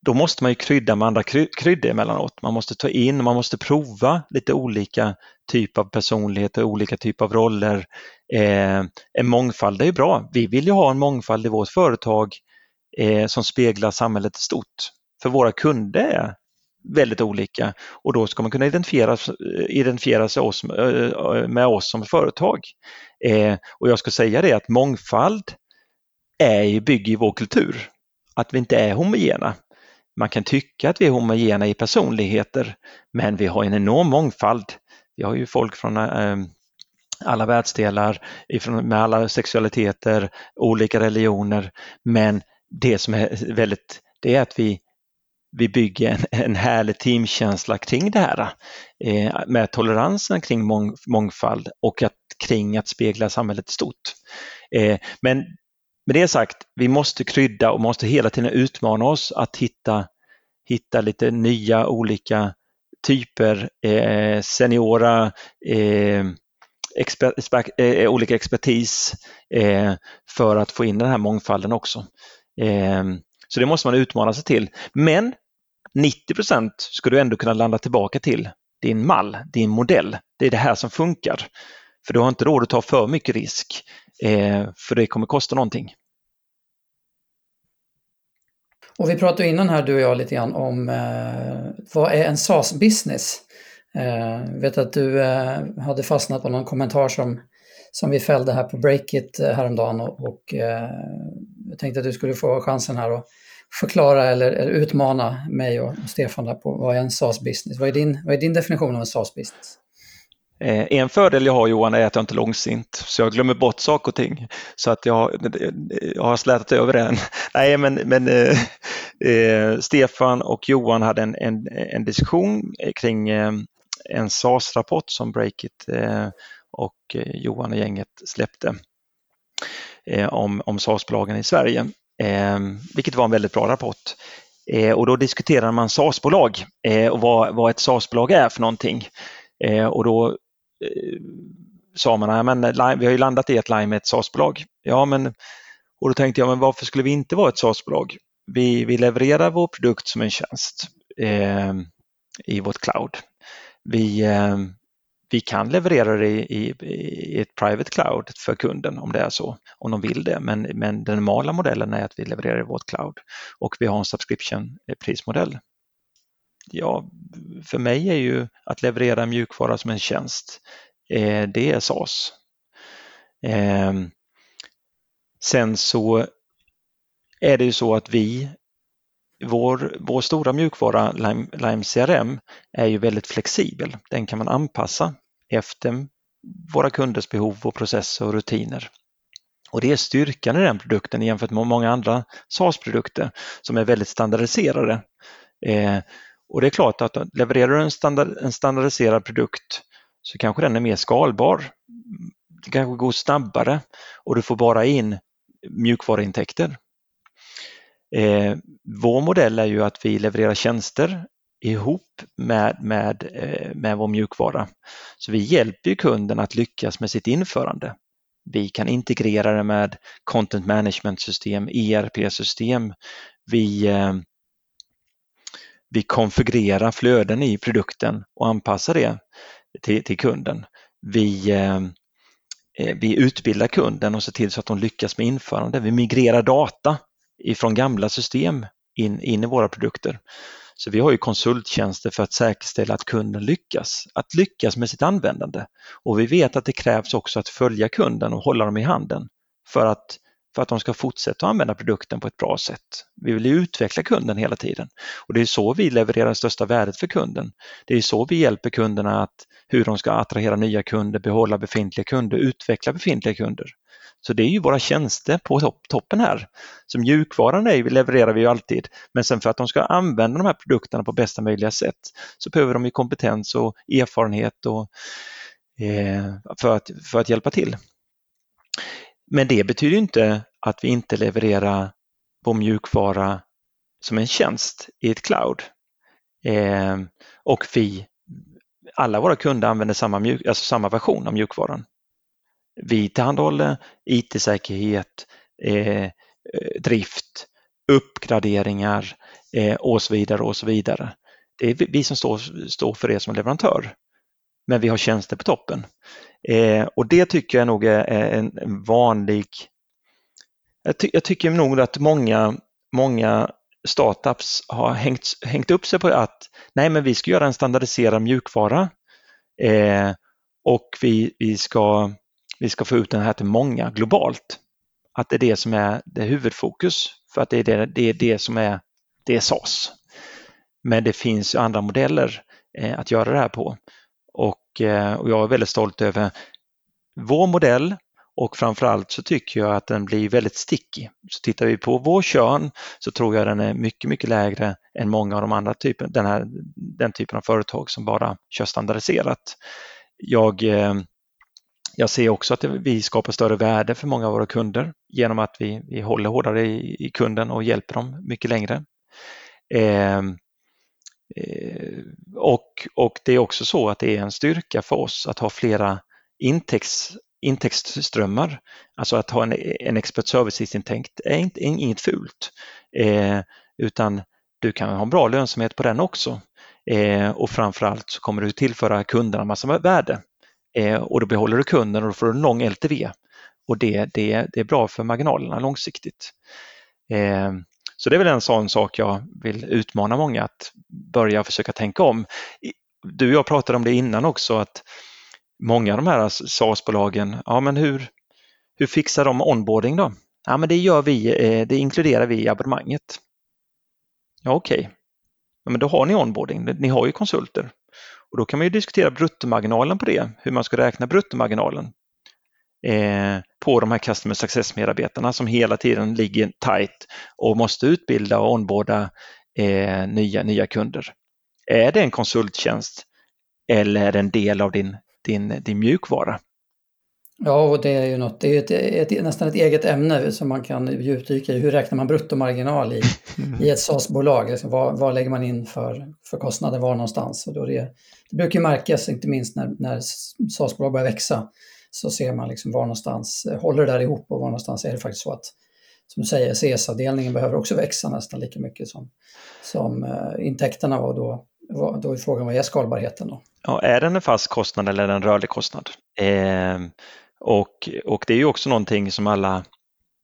då måste man ju krydda med andra kryddor emellanåt. Man måste ta in och man måste prova lite olika typer av personligheter, olika typer av roller. Eh, en mångfald är ju bra. Vi vill ju ha en mångfald i vårt företag eh, som speglar samhället i stort. För våra kunder är väldigt olika och då ska man kunna identifiera, identifiera sig oss, eh, eh, med oss som företag. Eh, och jag ska säga det att mångfald är, bygger i vår kultur, att vi inte är homogena. Man kan tycka att vi är homogena i personligheter, men vi har en enorm mångfald. Vi har ju folk från eh, alla världsdelar, med alla sexualiteter, olika religioner, men det som är väldigt, det är att vi, vi bygger en, en härlig teamkänsla kring det här eh, med toleransen kring mång, mångfald och att, kring att spegla samhället i stort. Eh, men med det sagt, vi måste krydda och måste hela tiden utmana oss att hitta, hitta lite nya olika typer, eh, seniora, eh, exper, exper, eh, olika expertis eh, för att få in den här mångfalden också. Eh, så det måste man utmana sig till. Men 90% ska du ändå kunna landa tillbaka till din mall, din modell. Det är det här som funkar. För du har inte råd att ta för mycket risk, eh, för det kommer kosta någonting. Och vi pratade innan här du och jag lite grann om eh, vad är en SaaS-business? Eh, vet att du eh, hade fastnat på någon kommentar som, som vi fällde här på Breakit eh, häromdagen och, och eh, jag tänkte att du skulle få chansen här att förklara eller, eller utmana mig och, Stefan där på vad är en SaaS-business? Vad, är din, vad är din definition av en SaaS-business? Eh, en fördel jag har Johan är att jag inte är långsint, så jag glömmer bort saker och ting. Så att jag, jag har slätat över den. Nej, men, men eh, eh, Stefan och Johan hade en, en, en diskussion kring eh, en SAS-rapport som Breakit eh, och eh, Johan och gänget släppte eh, om, om SAS-bolagen i Sverige, Ehm, vilket var en väldigt bra rapport. Eh, och då diskuterar man SAS-bolag eh, och vad, vad ett SAS-bolag är för någonting. Eh, och då sa man, ja, men vi har ju landat i att Lime är ett SaaS-bolag. Ja, men, och då tänkte jag, men varför skulle vi inte vara ett SaaS-bolag? Vi, vi levererar vår produkt som en tjänst eh, i vårt cloud. Vi, ehm, vi kan leverera det i, i, i, ett private cloud för kunden om det är så, om de vill det. Men, men den normala modellen är att vi levererar i vårt cloud och vi har en subscription-prismodell. Ja, för mig är ju att leverera mjukvara som en tjänst, eh, det är SAS. Eh, sen så är det ju så att vi, vår, vår stora mjukvara Lime, Lime CRM är ju väldigt flexibel. Den kan man anpassa efter våra kunders behov och processer och rutiner. Och det är styrkan i den produkten jämfört med många andra SaaS-produkter som är väldigt standardiserade. Eh, och det är klart att levererar du en, standard, en standardiserad produkt så kanske den är mer skalbar. Det kanske går snabbare och du får bara in mjukvaruintäkter. Eh, vår modell är ju att vi levererar tjänster ihop med, med, eh, med vår mjukvara. Så vi hjälper kunden att lyckas med sitt införande. Vi kan integrera det med content management system, ERP-system. Vi, eh, vi konfigurerar flöden i produkten och anpassar det till, till kunden. Vi, eh, vi utbildar kunden och ser till så att de lyckas med införande. Vi migrerar data ifrån gamla system in, in i våra produkter. Så vi har ju konsulttjänster för att säkerställa att kunden lyckas, att lyckas med sitt användande. Och vi vet att det krävs också att följa kunden och hålla dem i handen för att för att de ska fortsätta använda produkten på ett bra sätt. Vi vill utveckla kunden hela tiden och det är så vi levererar största värdet för kunden. Det är så vi hjälper kunderna att hur de ska attrahera nya kunder, behålla befintliga kunder, utveckla befintliga kunder. Så det är ju våra tjänster på toppen här. Så mjukvaran är, levererar vi ju alltid, men sen för att de ska använda de här produkterna på bästa möjliga sätt så behöver de ju kompetens och erfarenhet och, eh, för, att, för att hjälpa till. Men det betyder inte att vi inte levererar på mjukvara som en tjänst i ett cloud. Eh, och vi, alla våra kunder använder samma, mjuk, alltså samma version av mjukvaran. Vi tillhandahåller IT-säkerhet, eh, drift, uppgraderingar eh, och så vidare och så vidare. Det är vi som står, står för det som leverantör. Men vi har tjänster på toppen. Eh, och det tycker jag nog är en, en vanlig... Jag, ty, jag, tycker nog att många, många startups har hängt, hängt upp sig på att nej men vi ska göra en standardiserad mjukvara eh, och vi, vi, ska, vi ska få ut den här till många globalt. Att det är det som är det huvudfokus för att det är det, det, är det som är, det är SAS. Men det finns andra modeller eh, att göra det här på och, eh, och jag är väldigt stolt över vår modell och framförallt så tycker jag att den blir väldigt stickig. Så tittar vi på vår kön så tror jag den är mycket, mycket lägre än många av de andra typen, den, här, den typen av företag som bara kör standardiserat. Jag, eh, jag ser också att vi skapar större värde för många av våra kunder genom att vi, vi håller hårdare i, i kunden och hjälper dem mycket längre. Eh, Eh, och, och det är också så att det är en styrka för oss att ha flera intäkts, intäktsströmmar. Alltså att ha en, en expert service-intäkt är, inte, är inget fult, eh, utan du kan ha en bra lönsamhet på den också. Eh, och framförallt så kommer du tillföra kunderna massa värde eh, och då behåller du kunden och då får du en lång LTV och det, det, det är bra för marginalerna långsiktigt. Eh, så det är väl en sån sak jag vill utmana många att börja försöka tänka om. Du och jag pratade om det innan också att många av de här SaaS-bolagen, ja men hur, hur fixar de onboarding då? Ja men det gör vi, eh, det inkluderar vi i abonnemanget. Ja okej, okay. ja, men då har ni onboarding, ni har ju konsulter. Och då kan man ju diskutera bruttomarginalen på det, hur man ska räkna bruttomarginalen eh, på de här Customer Success-medarbetarna som hela tiden ligger tight och måste utbilda och onboarda eh, nya, nya kunder. Är det en konsulttjänst eller är det en del av din din, din mjukvara. Ja, och det är ju något, det är ett, ett, nästan ett eget ämne som man kan djupdyka i. Hur räknar man bruttomarginal i, i ett SAS-bolag? Liksom, alltså, vad, vad, lägger man in för, för kostnader var någonstans? Och då det, det brukar ju märkas, inte minst när, när SAS-bolag börjar växa, så ser man liksom var någonstans, eh, håller det där ihop och var någonstans är det faktiskt så att, som du säger, CS-avdelningen behöver också växa nästan lika mycket som, som uh, intäkterna var då då är frågan vad är skalbarheten då? Ja, är den en fast kostnad eller är den en rörlig kostnad? Eh, och, och det är ju också någonting som alla,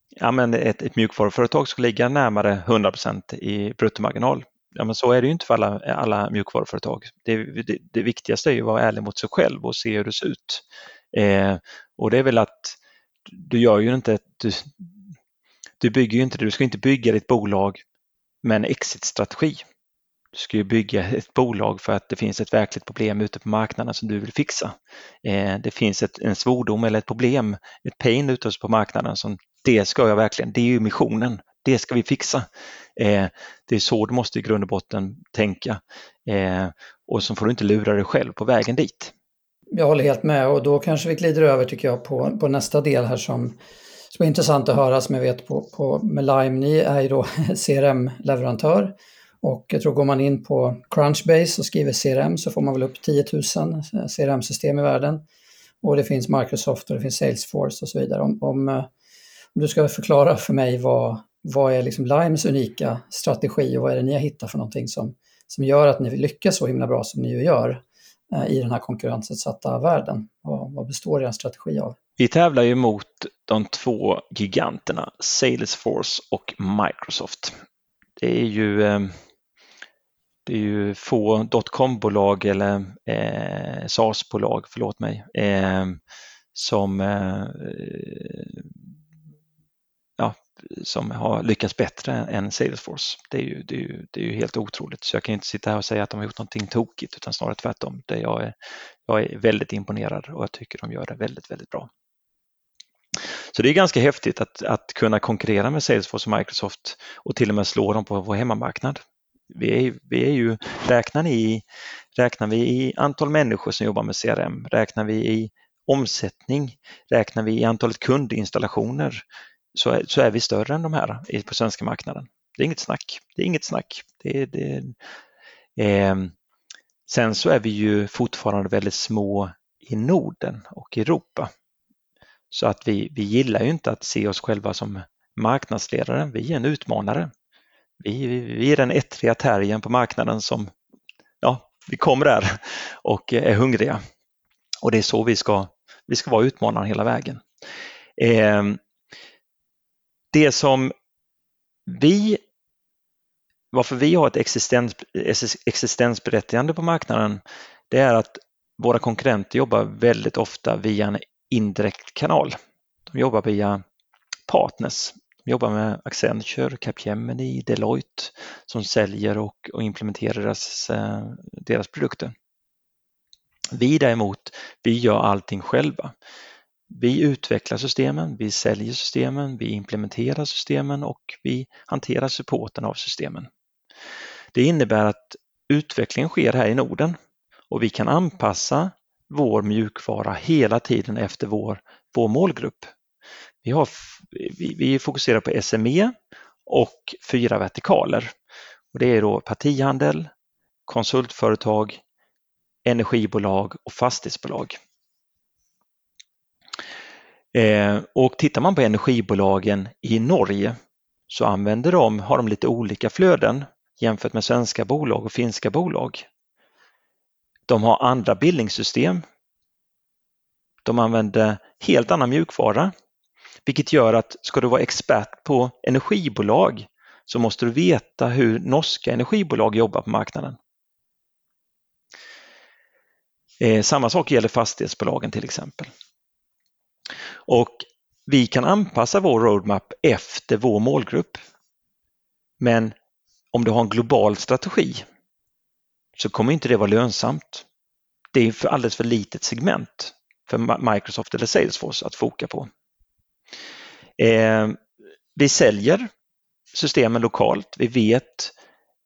ja men ett, ett mjukvaruföretag ska ligga närmare 100% i bruttomarginal. Ja, men så är det ju inte för alla, alla mjukvaruföretag. Det, det, det viktigaste är ju att vara ärlig mot sig själv och se hur det ser ut. Eh, och det är väl att du gör ju inte, du, du bygger ju inte, du ska inte bygga ditt bolag med en exit-strategi. Du ska ju bygga ett bolag för att det finns ett verkligt problem ute på marknaden som du vill fixa. Eh, det finns ett, en svordom eller ett problem, ett pain ute på marknaden som det ska jag verkligen, det är ju missionen, det ska vi fixa. Eh, det är så du måste i grund och botten tänka eh, och så får du inte lura dig själv på vägen dit. Jag håller helt med och då kanske vi glider över tycker jag på, på nästa del här som, som är intressant att höra som jag vet på, på med Lime. Ni är ju då CRM-leverantör och jag tror går man in på Crunchbase och skriver CRM så får man väl upp 10 000 CRM-system i världen. Och det finns Microsoft och det finns Salesforce och så vidare. Om, om, eh, om du ska förklara för mig vad, vad är liksom Limes unika strategi och vad är det ni har hittat för någonting som, som gör att ni lyckas så himla bra som ni ju gör Eh, i den här konkurrensutsatta världen? Vad, vad består er strategi av? Vi tävlar ju mot de två giganterna Salesforce och Microsoft. Det är ju eh, det är ju få dotcom-bolag eller eh, SaaS-bolag, förlåt mig, eh, som, eh, som har lyckats bättre än Salesforce. Det är, ju, det, är ju, det är ju helt otroligt, så jag kan inte sitta här och säga att de har gjort någonting tokigt, utan snarare tvärtom. Det jag, är, jag är väldigt imponerad och jag tycker de gör det väldigt, väldigt bra. Så det är ganska häftigt att, att kunna konkurrera med Salesforce och Microsoft och till och med slå dem på vår hemmamarknad vi är, vi är ju, räknar, ni, räknar vi i antal människor som jobbar med CRM, räknar vi i omsättning, räknar vi i antalet kundinstallationer så är, så är vi större än de här på svenska marknaden. Det är inget snack. Det är inget snack. Det, det, eh, sen så är vi ju fortfarande väldigt små i Norden och Europa. Så att vi, vi gillar ju inte att se oss själva som marknadsledare. Vi är en utmanare. Vi, vi är den ettriga terriern på marknaden som, ja, vi kommer där och är hungriga. Och det är så vi ska, vi ska vara utmanare hela vägen. Eh, det som vi, varför vi har ett existens, existensberättigande på marknaden, det är att våra konkurrenter jobbar väldigt ofta via en indirekt kanal. De jobbar via partners. De jobbar med Accenture, Capgemini, Deloitte som säljer och, och implementerar deras, eh, deras produkter. Vi däremot, vi gör allting själva. Vi utvecklar systemen, vi säljer systemen, vi implementerar systemen och vi hanterar supporten av systemen. Det innebär att utvecklingen sker här i Norden och vi kan anpassa vår mjukvara hela tiden efter vår, vår målgrupp. Vi, har, vi, vi fokuserar på SME och fyra vertikaler. Och det är då partihandel, konsultföretag, energibolag och fastighetsbolag. Eh, och tittar man på energibolagen i Norge så använder de, har de lite olika flöden jämfört med svenska bolag och finska bolag. De har andra bildningssystem. De använder helt annan mjukvara, vilket gör att ska du vara expert på energibolag så måste du veta hur norska energibolag jobbar på marknaden. Eh, samma sak gäller fastighetsbolagen till exempel. Och vi kan anpassa vår roadmap efter vår målgrupp. Men om du har en global strategi så kommer inte det vara lönsamt. Det är för alldeles för litet segment för Microsoft eller Salesforce att foka på. Eh, vi säljer systemen lokalt. Vi vet,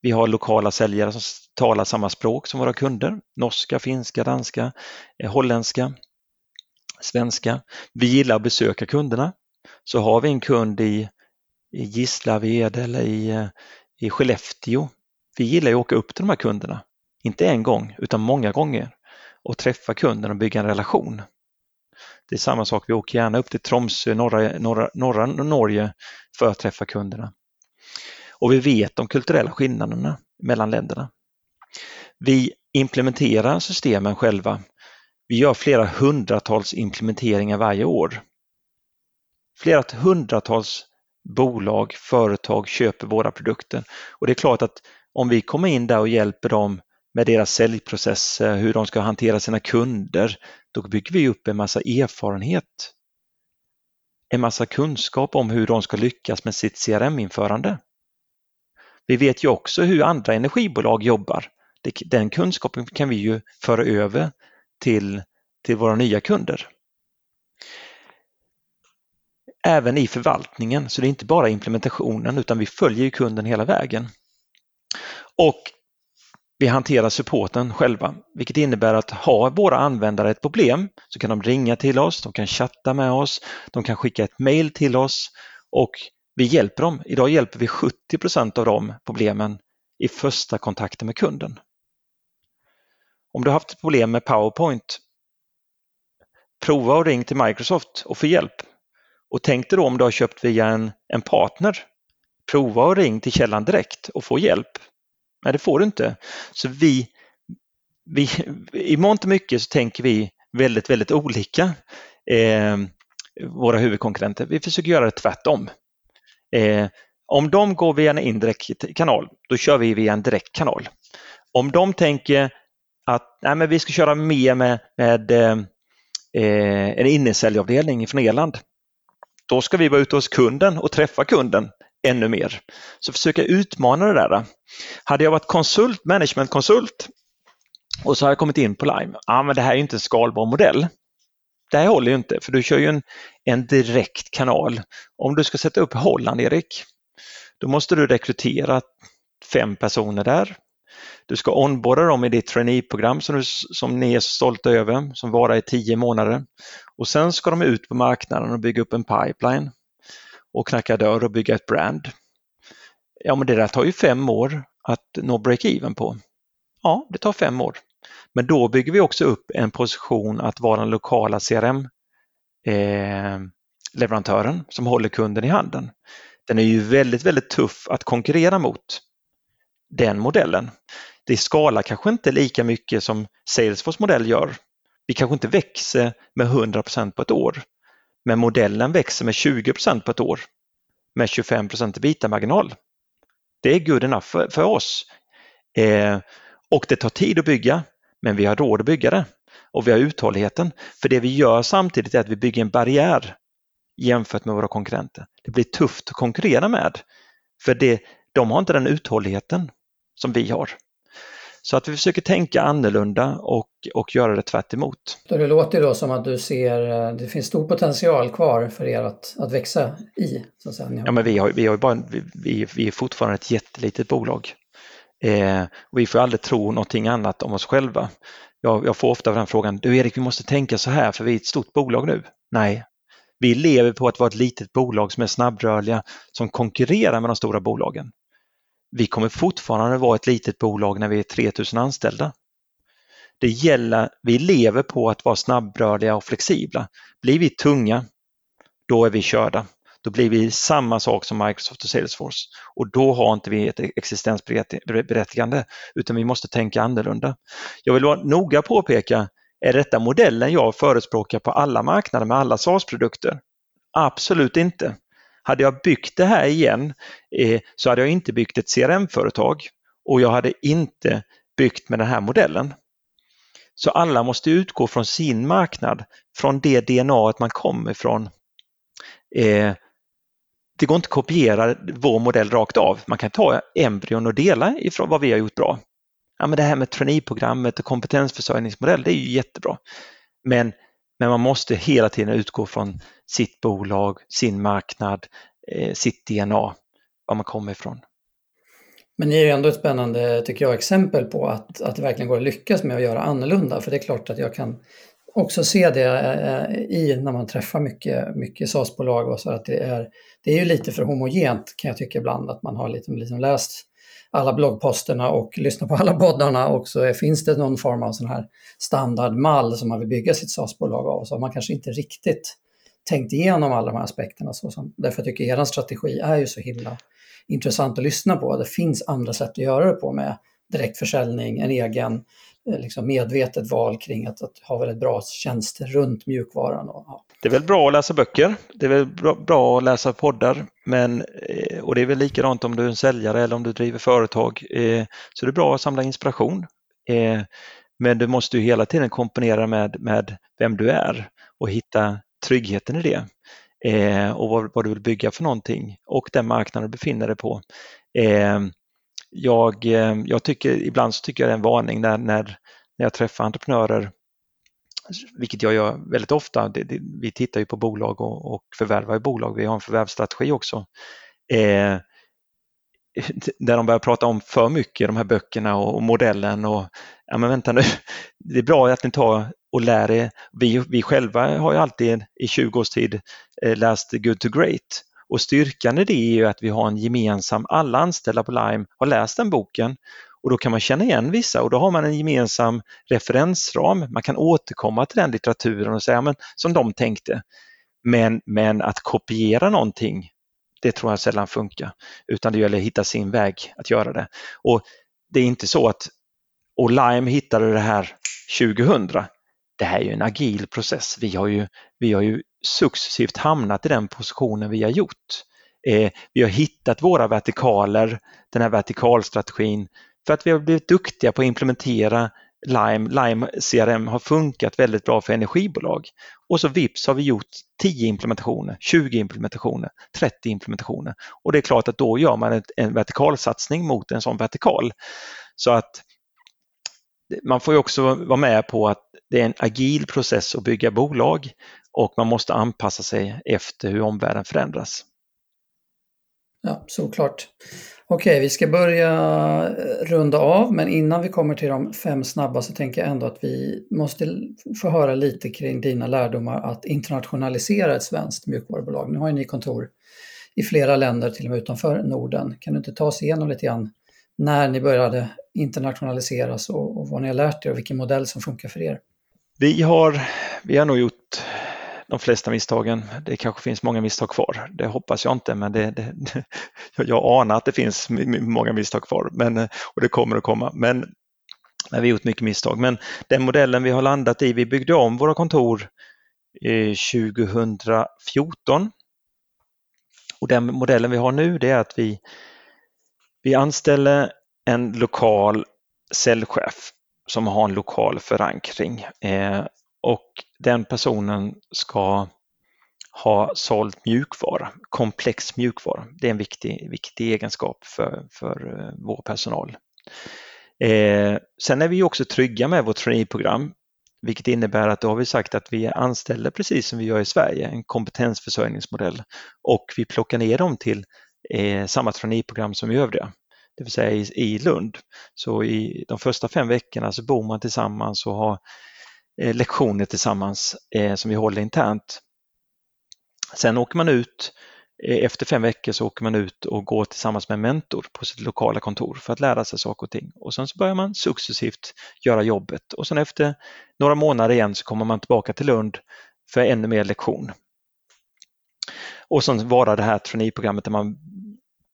vi har lokala säljare som talar samma språk som våra kunder. Norska, finska, danska, eh, holländska, svenska. Vi gillar att besöka kunderna. Så har vi en kund i, i Gislaved eller i, eh, i Skellefteå. Vi gillar att åka upp till de här kunderna inte en gång, utan många gånger och träffa kunden och bygga en relation. Det är samma sak, vi åker gärna upp till Tromsö, norra, norra, norra Norge för att träffa kunderna. Och vi vet de kulturella skillnaderna mellan länderna. Vi implementerar systemen själva. Vi gör flera hundratals implementeringar varje år. Flera hundratals bolag, företag köper våra produkter och det är klart att om vi kommer in där och hjälper dem med deras säljprocesser, hur de ska hantera sina kunder, då bygger vi upp en massa erfarenhet. En massa kunskap om hur de ska lyckas med sitt CRM-införande. Vi vet ju också hur andra energibolag jobbar. Den kunskapen kan vi ju föra över till, till våra nya kunder. Även i förvaltningen, så det är inte bara implementationen utan vi följer kunden hela vägen. Och vi hanterar supporten själva, vilket innebär att har våra användare ett problem så kan de ringa till oss, de kan chatta med oss, de kan skicka ett mail till oss och vi hjälper dem. Idag hjälper vi 70% av de problemen i första kontakten med kunden. Om du har haft problem med PowerPoint, prova och ring till Microsoft och få hjälp. Och tänk dig då om du har köpt via en, en partner, prova och ring till källan direkt och få hjälp. Nej, det får du inte. Så vi, vi i mångt och mycket så tänker vi väldigt, väldigt olika. Eh, våra huvudkonkurrenter. Vi försöker göra det tvärtom. Eh, om de går via en indirekt kanal, då kör vi via en direkt kanal. Om de tänker att nej, men vi ska köra mer med, med eh, en innesäljavdelning från Irland, då ska vi vara ute hos kunden och träffa kunden ännu mer. Så försöka utmana det där. Hade jag varit konsult, managementkonsult och så har jag kommit in på Lime, ja men det här är inte en skalbar modell. Det här håller ju inte för du kör ju en, en direkt kanal. Om du ska sätta upp Holland, Erik, då måste du rekrytera fem personer där. Du ska onboarda dem i ditt traineeprogram som, som ni är så stolta över, som varar i tio månader. Och sen ska de ut på marknaden och bygga upp en pipeline. och knacka dörr och bygga ett brand. Ja, men det där tar ju fem år att nå break-even på. Ja, det tar fem år. Men då bygger vi också upp en position att vara den lokala CRM eh, leverantören som håller kunden i handen. Den är ju väldigt, väldigt tuff att konkurrera mot den modellen. Det skalar kanske inte lika mycket som Salesforce modell gör. Vi kanske inte växer med 100% på ett år, men modellen växer med 20% på ett år med 25% bita-marginal. Det är good enough för, för oss. Eh, och det tar tid att bygga, men vi har råd att bygga det och vi har uthålligheten. För det vi gör samtidigt är att vi bygger en barriär jämfört med våra konkurrenter. Det blir tufft att konkurrera med för det, de har inte den uthålligheten som vi har. Så att vi försöker tänka annorlunda och, och göra det tvärt emot. Det låter då som att du ser, eh, det finns stor potential kvar för er att, att växa i. Så att säga. Ja, men vi, har, vi, har bara, vi, vi är fortfarande ett jättelitet bolag. Eh, vi får aldrig tro någonting annat om oss själva. Jag, jag får ofta den frågan, du Erik, vi måste tänka så här för vi är ett stort bolag nu. Nej, vi lever på att vara ett litet bolag som är snabbrörliga, som konkurrerar med de stora bolagen. Vi kommer fortfarande vara ett litet bolag när vi är 3000 anställda. Det gäller, vi lever på att vara snabbrörliga och flexibla. Blir vi tunga, då är vi körda. Då blir vi samma sak som Microsoft och Salesforce och då har inte vi ett existensberättigande utan vi måste tänka annorlunda. Jag vill vara noga påpeka, är detta modellen jag förespråkar på alla marknader med alla SaaS-produkter? Absolut inte. Hade jag byggt det här igen eh, så hade jag inte byggt ett CRM-företag och jag hade inte byggt med den här modellen. Så alla måste utgå från sin marknad, från det DNA man kommer ifrån. Eh, det går inte att kopiera vår modell rakt av. Man kan ta embryon och dela ifrån vad vi har gjort bra. Ja, men det här med traineeprogrammet och kompetensförsörjningsmodell, det är ju jättebra. Men, men man måste hela tiden utgå från sitt bolag, sin marknad, eh, sitt DNA, var man kommer ifrån. Men ni är ju ändå ett spännande, tycker jag, exempel på att, att det verkligen går att lyckas med att göra annorlunda. För det är klart att jag kan också se det eh, i när man träffar mycket, mycket SAS-bolag och så att det är, det är ju lite för homogent kan jag tycka ibland att man har liksom, liksom läst alla bloggposterna och lyssnat på alla poddarna och så finns det någon form av sån här standardmall som man vill bygga sitt SAS-bolag av så har man kanske inte riktigt tänkt igenom alla de här aspekterna. Så som, därför tycker jag er strategi är ju så himla intressant att lyssna på. Det finns andra sätt att göra det på med direktförsäljning, en egen eh, liksom medvetet val kring att, att ha väldigt bra tjänster runt mjukvaran. Och, ja. Det är väl bra att läsa böcker, det är väl bra, bra att läsa poddar, men, eh, och det är väl likadant om du är en säljare eller om du driver företag. Eh, så det är bra att samla inspiration. Men du måste ju hela tiden komponera med, med vem du är och hitta tryggheten i det eh, och vad, vad, du vill bygga för någonting och den marknaden du befinner dig på eh, jag, eh, jag tycker, ibland så tycker jag det är en varning när, när, när jag träffar entreprenörer, vilket jag gör väldigt ofta. Det, det, vi tittar ju på bolag och, och förvärvar bolag, vi har en förvärvsstrategi också. Eh, där de börjar prata om för mycket, de här böckerna och, och, modellen och ja men vänta nu, det är bra att ni tar och lär er. Vi, vi själva har ju alltid i 20 års tid eh, läst Good to Great och styrkan i det är ju att vi har en gemensam, alla anställda på Lime har läst den boken och då kan man känna igen vissa och då har man en gemensam referensram. Man kan återkomma till den litteraturen och säga men, som de tänkte. Men, men att kopiera någonting, det tror jag sällan funkar, utan det gäller att hitta sin väg att göra det. Och det är inte så att och Lime hittade det här 2000. Det här är ju en agil process. Vi har ju, vi har ju successivt hamnat i den positionen vi har gjort. Eh, vi har hittat våra vertikaler, den här vertikalstrategin, för att vi har blivit duktiga på att implementera Lime. Lime CRM har funkat väldigt bra för energibolag. Och så vips har vi gjort 10 implementationer, 20 implementationer, 30 implementationer. Och det är klart att då gör man ett, en vertikalsatsning mot en sån vertikal. Så att man får ju också vara med på att det är en agil process att bygga bolag och man måste anpassa sig efter hur omvärlden förändras. Ja, såklart. Okej, vi ska börja eh, runda av, men innan vi kommer till de fem snabba så tänker jag ändå att vi måste få höra lite kring dina lärdomar att internationalisera ett svenskt mjukvarubolag. Nu har ju ni kontor i flera länder, till och med utanför Norden. Kan du inte ta oss igenom lite grann när ni började internationaliseras och, och vad ni har lärt er och vilken modell som funkar för er? Vi har, vi har nog gjort de flesta misstagen. Det kanske finns många misstag kvar. Det hoppas jag inte, men det, det, jag anar att det finns många misstag kvar men, och det kommer att komma. Men, men vi har gjort mycket misstag. Men den modellen vi har landat i, vi byggde om våra kontor eh, 2014. Och den modellen vi har nu det är att vi, vi anställer en lokal säljchef som har en lokal förankring. Eh, och den personen ska ha sålt mjukvara, komplex mjukvara. Det är en viktig, viktig egenskap för, för eh, vår personal. Eh, sen är vi också trygga med vårt traineeprogram, vilket innebär att då har vi sagt att vi anställer precis som vi gör i Sverige, en kompetensförsörjningsmodell och vi plockar ner dem till eh, samma traineeprogram som i övriga, det vill säga i, Lund. Så i de första fem veckorna så bor man tillsammans och har eh, lektioner tillsammans eh, som vi håller internt. Sen åker man ut, eh, efter fem veckor så åker man ut och går tillsammans med en mentor på sitt lokala kontor för att lära sig saker och ting. Och sen så börjar man successivt göra jobbet och sen efter några månader igen så kommer man tillbaka till Lund för ännu mer lektion. Och sen varar det här traineeprogrammet där man,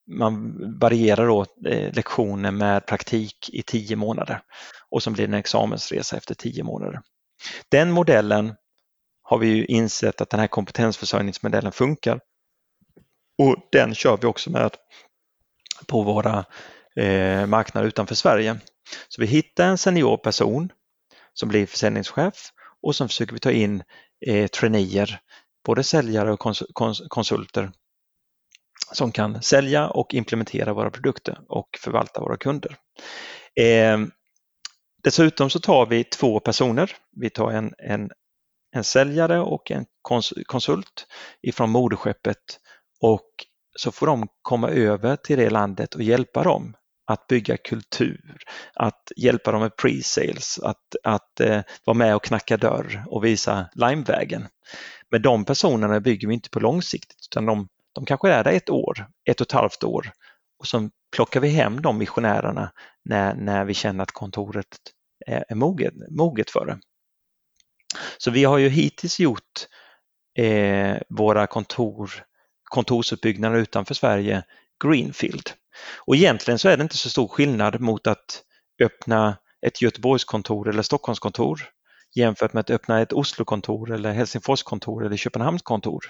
man varierar då eh, lektioner med praktik i tio månader och så blir det en examensresa efter tio månader. Den modellen har vi ju insett att den här kompetensförsörjningsmodellen funkar. Och den kör vi också med på våra eh, marknader utanför Sverige. Så vi hittar en senior person som blir försäljningschef och sen försöker vi ta in eh, traineer, både säljare och konsulter som kan sälja och implementera våra produkter och förvalta våra kunder. Eh, Dessutom så tar vi två personer. Vi tar en, en, en säljare och en konsult ifrån moderskeppet och så får de komma över till det landet och hjälpa dem att bygga kultur, att hjälpa dem med pre-sales, att, att eh, vara med och knacka dörr och visa limevägen. Men de personerna bygger vi inte på långsiktigt utan de, de kanske är där ett år, ett och ett halvt år och så plockar vi hem de missionärerna när, när vi känner att kontoret är moget, moget för det. Så vi har ju hittills gjort eh, våra kontor, kontorsutbyggnader utanför Sverige Greenfield. Och egentligen så är det inte så stor skillnad mot att öppna ett Göteborgskontor eller Stockholmskontor jämfört med att öppna ett Oslokontor eller Helsingforskontor eller Köpenhamnskontor.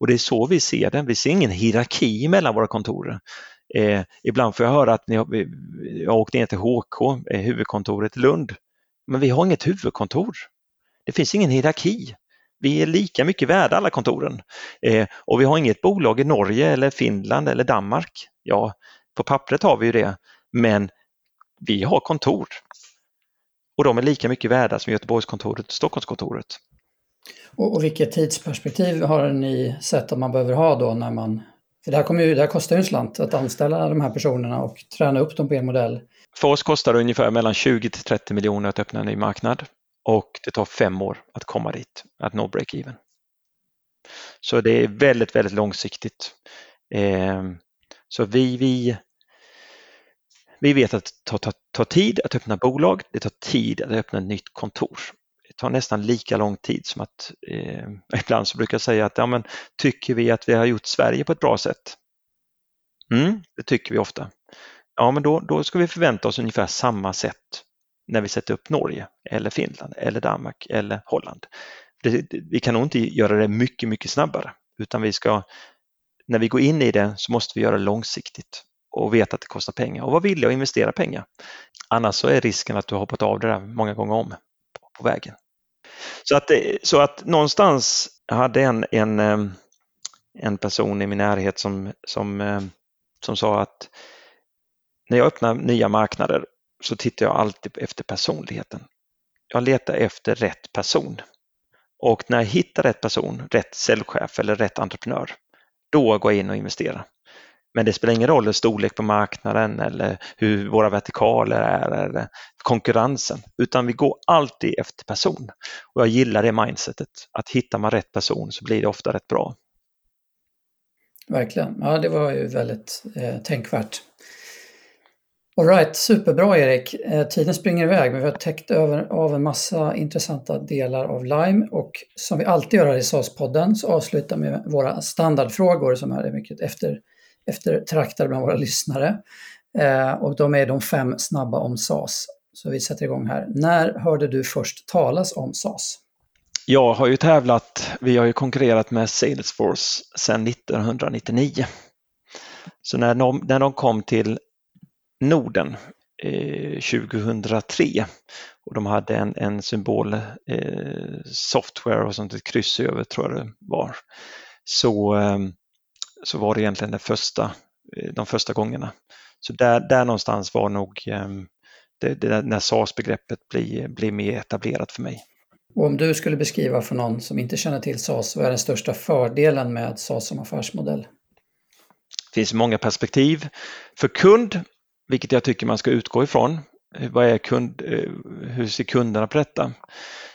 Och det är så vi ser det. Vi ser ingen hierarki mellan våra kontor. Eh, ibland får jag höra att ni har, jag åkte ner till HK, eh, huvudkontoret i Lund. Men vi har inget huvudkontor. Det finns ingen hierarki. Vi är lika mycket värda alla kontoren. Eh, och vi har inget bolag i Norge eller Finland eller Danmark. Ja, på pappret har vi ju det, men vi har kontor. Och de är lika mycket värda som Göteborgskontoret och Stockholmskontoret. Och, och vilket tidsperspektiv har ni sett att man behöver ha då när man för det här, kommer ju, det här kostar ju en slant att anställa de här personerna och träna upp dem på er modell. För oss kostar det ungefär mellan 20 till 30 miljoner att öppna en ny marknad och det tar fem år att komma dit, att nå break-even. Så det är väldigt, väldigt långsiktigt. Eh, så vi, vi, vi vet att det tar, tar, tar tid att öppna bolag, det tar tid att öppna ett nytt kontor tar nästan lika lång tid som att eh, ibland så brukar jag säga att ja, men, tycker vi att vi har gjort Sverige på ett bra sätt? Mm, det tycker vi ofta. Ja, men då, då ska vi förvänta oss ungefär samma sätt när vi sätter upp Norge eller Finland eller Danmark eller Holland. Det, vi kan nog inte göra det mycket, mycket snabbare utan vi ska, när vi går in i det så måste vi göra det långsiktigt och veta att det kostar pengar och vara villig att investera pengar. Annars så är risken att du har hoppat av det där många gånger om på vägen. Så att, så att någonstans hade en, en, en person i min närhet som, som, som sa att när jag öppnar nya marknader så tittar jag alltid efter personligheten. Jag letar efter rätt person. Och när jag hittar rätt person, rätt säljchef eller rätt entreprenör, då går jag in och investerar. Men det spelar ingen roll storlek på marknaden eller hur våra vertikaler är eller konkurrensen, utan vi går alltid efter person. Och jag gillar det mindsetet, att hittar man rätt person så blir det ofta rätt bra. Verkligen. Ja, det var ju väldigt eh, tänkvärt. Alright, superbra Erik. Eh, tiden springer iväg men vi har täckt över av en massa intressanta delar av Lime och som vi alltid gör här i SAS-podden så avslutar vi med våra standardfrågor som är mycket efter, eftertraktade bland våra lyssnare. Eh, och de är de fem snabba om SAS. Så vi sätter igång här. När hörde du först talas om SAS? Jag har ju tävlat, vi har ju konkurrerat med Salesforce sedan 1999. Så när de, när de kom till Norden eh, 2003 och de hade en, en symbol, eh, software och sånt, ett kryss över tror jag det var, så, eh, så var det egentligen det första, eh, de första gångerna. Så där, där någonstans var nog eh, det, det, när SAS-begreppet blir, blir mer etablerat för mig. Och om du skulle beskriva för någon som inte känner till SAS, vad är den största fördelen med SAS som affärsmodell? Det finns många perspektiv. För kund, vilket jag tycker man ska utgå ifrån, vad är kund, eh, hur ser kunderna på detta?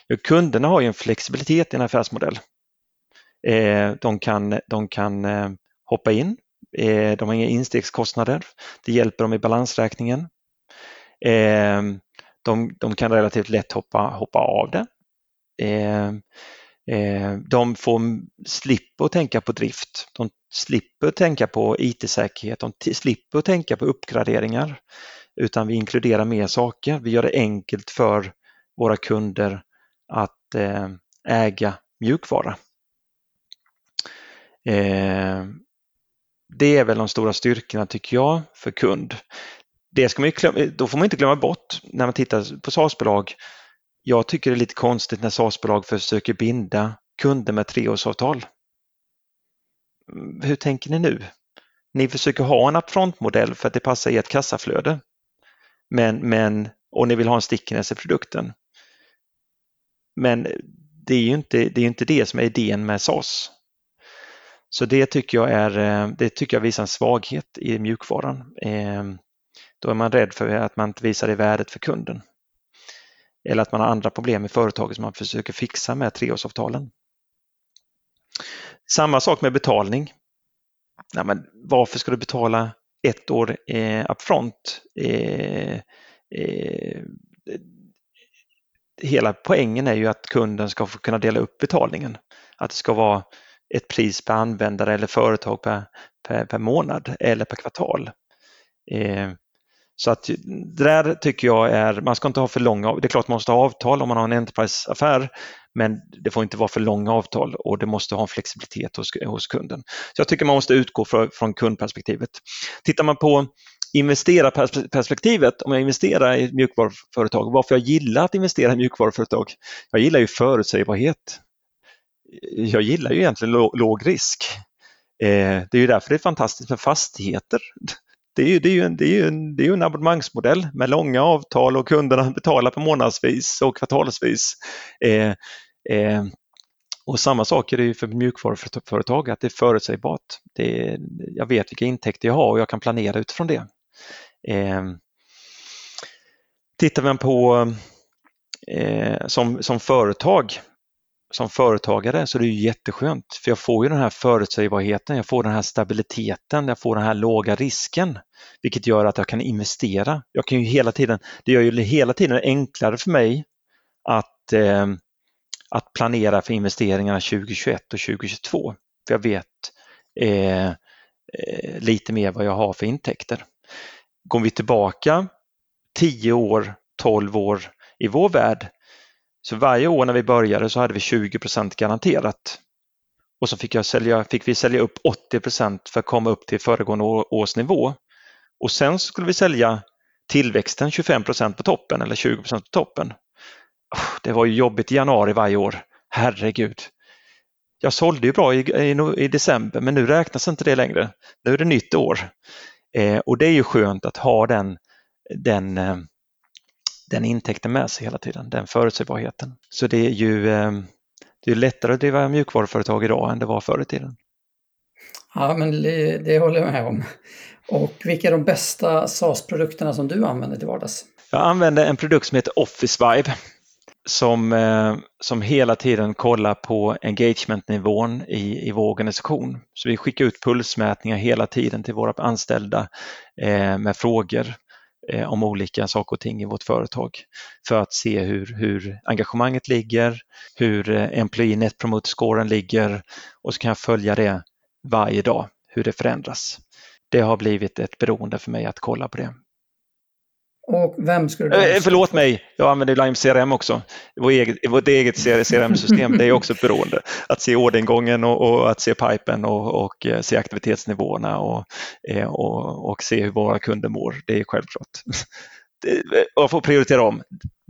Ja, kunderna har ju en flexibilitet i en affärsmodell. Eh, de kan, de kan eh, hoppa in, eh, de har inga instegskostnader, det hjälper dem i balansräkningen. Ehm, de, de kan relativt lätt hoppa, hoppa av det ehm, ehm, de får slipper tänka på drift, de slipper tänka på IT-säkerhet, de slipper tänka på uppgraderingar utan vi inkluderar mer saker. Vi gör det enkelt för våra kunder att eh, äga mjukvara. Det är väl de stora styrkorna tycker jag för kund. Det ska man ju, då får man inte glömma bort när man tittar på SaaS-bolag jag tycker det är lite konstigt när SAS-bolag försöker binda kunder med treårsavtal. Hur tänker ni nu? Ni försöker ha en upfront-modell för att det passar i ett kassaflöde. Men, men, och ni vill ha en stickiness i produkten. Men det är ju inte det, är inte det som är idén med SAS. Så det tycker jag, är, eh, det tycker jag visar en svaghet i mjukvaran. Ehm, då är man rädd för att man inte visar det värdet för kunden eller att man har andra problem i företaget som man försöker fixa med treårsavtalen. Samma sak med betalning. Nej, men varför ska du betala ett år eh, upfront? Eh, eh, hela poängen är ju att kunden ska få kunna dela upp betalningen. Att det ska vara ett pris per användare eller företag per, per, per månad eller per kvartal. Eh, så att det där tycker jag är, man ska inte ha för långa, det är klart man måste ha avtal om man har en Enterprise-affär, men det får inte vara för långa avtal och det måste ha en flexibilitet hos, hos kunden. Så jag tycker man måste utgå för, från kundperspektivet. Tittar man på investerarperspektivet, om jag investerar i ett mjukvaruföretag, varför jag gillar att investera i mjukvaruföretag? Jag gillar ju förutsägbarhet. Jag gillar ju egentligen låg risk. Eh, det är ju därför det är fantastiskt med fastigheter det är ju, det är ju, en, det är ju, en, det är en abonnemangsmodell med långa avtal och kunderna betalar på månadsvis och kvartalsvis. Eh, eh, och samma sak är det ju för mjukvaruföretag, att det är förutsägbart. Det är, jag vet vilka intäkter jag har och jag kan planera utifrån det. Eh, tittar man på eh, som, som företag som företagare så är det ju jätteskönt för jag får ju den här förutsägbarheten, jag får den här stabiliteten, jag får den här låga risken vilket gör att jag kan investera. Jag kan ju hela tiden, det gör ju hela tiden enklare för mig att, eh, att planera för investeringarna 2021 och 2022. För jag vet eh, eh, lite mer vad jag har för intäkter. Går vi tillbaka 10 år, 12 år i vår värld så varje år när vi började så hade vi 20% garanterat. Och så fick, jag sälja, fick vi sälja upp 80% för att komma upp till föregående års nivå. Och sen skulle vi sälja tillväxten 25% på toppen eller 20% på toppen. Det var ju jobbigt i januari varje år. Herregud. Jag sålde ju bra i, i, i december men nu räknas inte det längre. Nu är det nytt år. Eh, och det är ju skönt att ha den, den eh, den intäkten med sig hela tiden, den förutsägbarheten. Så det är ju eh, det är lättare att driva mjukvaruföretag idag än det var förr i tiden. Ja, men det håller jag med om. Och vilka är de bästa SaaS-produkterna som du använder till vardags? Jag använder en produkt som heter Office Vibe. som, eh, som hela tiden kollar på engagementnivån i, i vår organisation. Så vi skickar ut pulsmätningar hela tiden till våra anställda eh, med frågor eh, om olika saker och ting i vårt företag för att se hur, hur engagemanget ligger, hur eh, Employee Net Promoter Scoren ligger och så kan jag följa det varje dag, hur det förändras. Det har blivit ett beroende för mig att kolla på det. Och vem skulle du... Eh, förlåt mig, jag använder Lime CRM också. Vårt eget, vårt eget CRM-system, det är också ett beroende. Att se orderingången och, och att se pipen och, och eh, se aktivitetsnivåerna och, eh, och, och, se hur våra kunder mår. Det är självklart. Jag får prioritera om.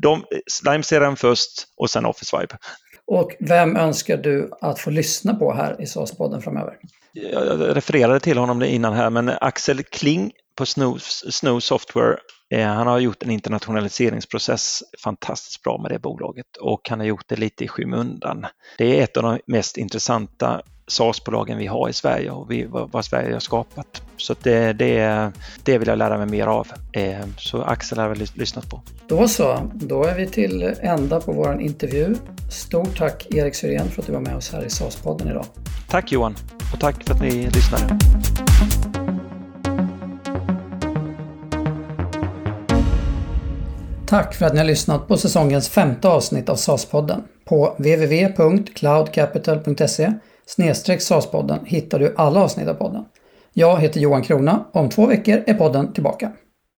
De, Lime CRM först och sen Office Vibe. Och vem önskar du att få lyssna på här i SAS-podden framöver? Jag refererade till honom innan här, men Axel Kling på Snow, Snow Software Eh, han har gjort en internationaliseringsprocess fantastiskt bra med det bolaget och han har gjort det lite i skymundan. Det är ett av de mest intressanta SaaS-bolagen vi har i Sverige och vi, vad Sverige har skapat. Så det, det, det vill jag lära mig mer av. Eh, så Axel har väl lyssnat på. Då så, då är vi till ända på vår intervju. Stort tack Erik Syrén för att du var med oss här i SaaS-podden idag. Tack Johan och tack för att ni lyssnade. Tack för att ni har lyssnat på säsongens femte avsnitt av SAS-podden. På www.cloudcapital.se SAS-podden hittar du alla avsnitt av podden. Jag heter Johan Krona. Om två veckor är podden tillbaka.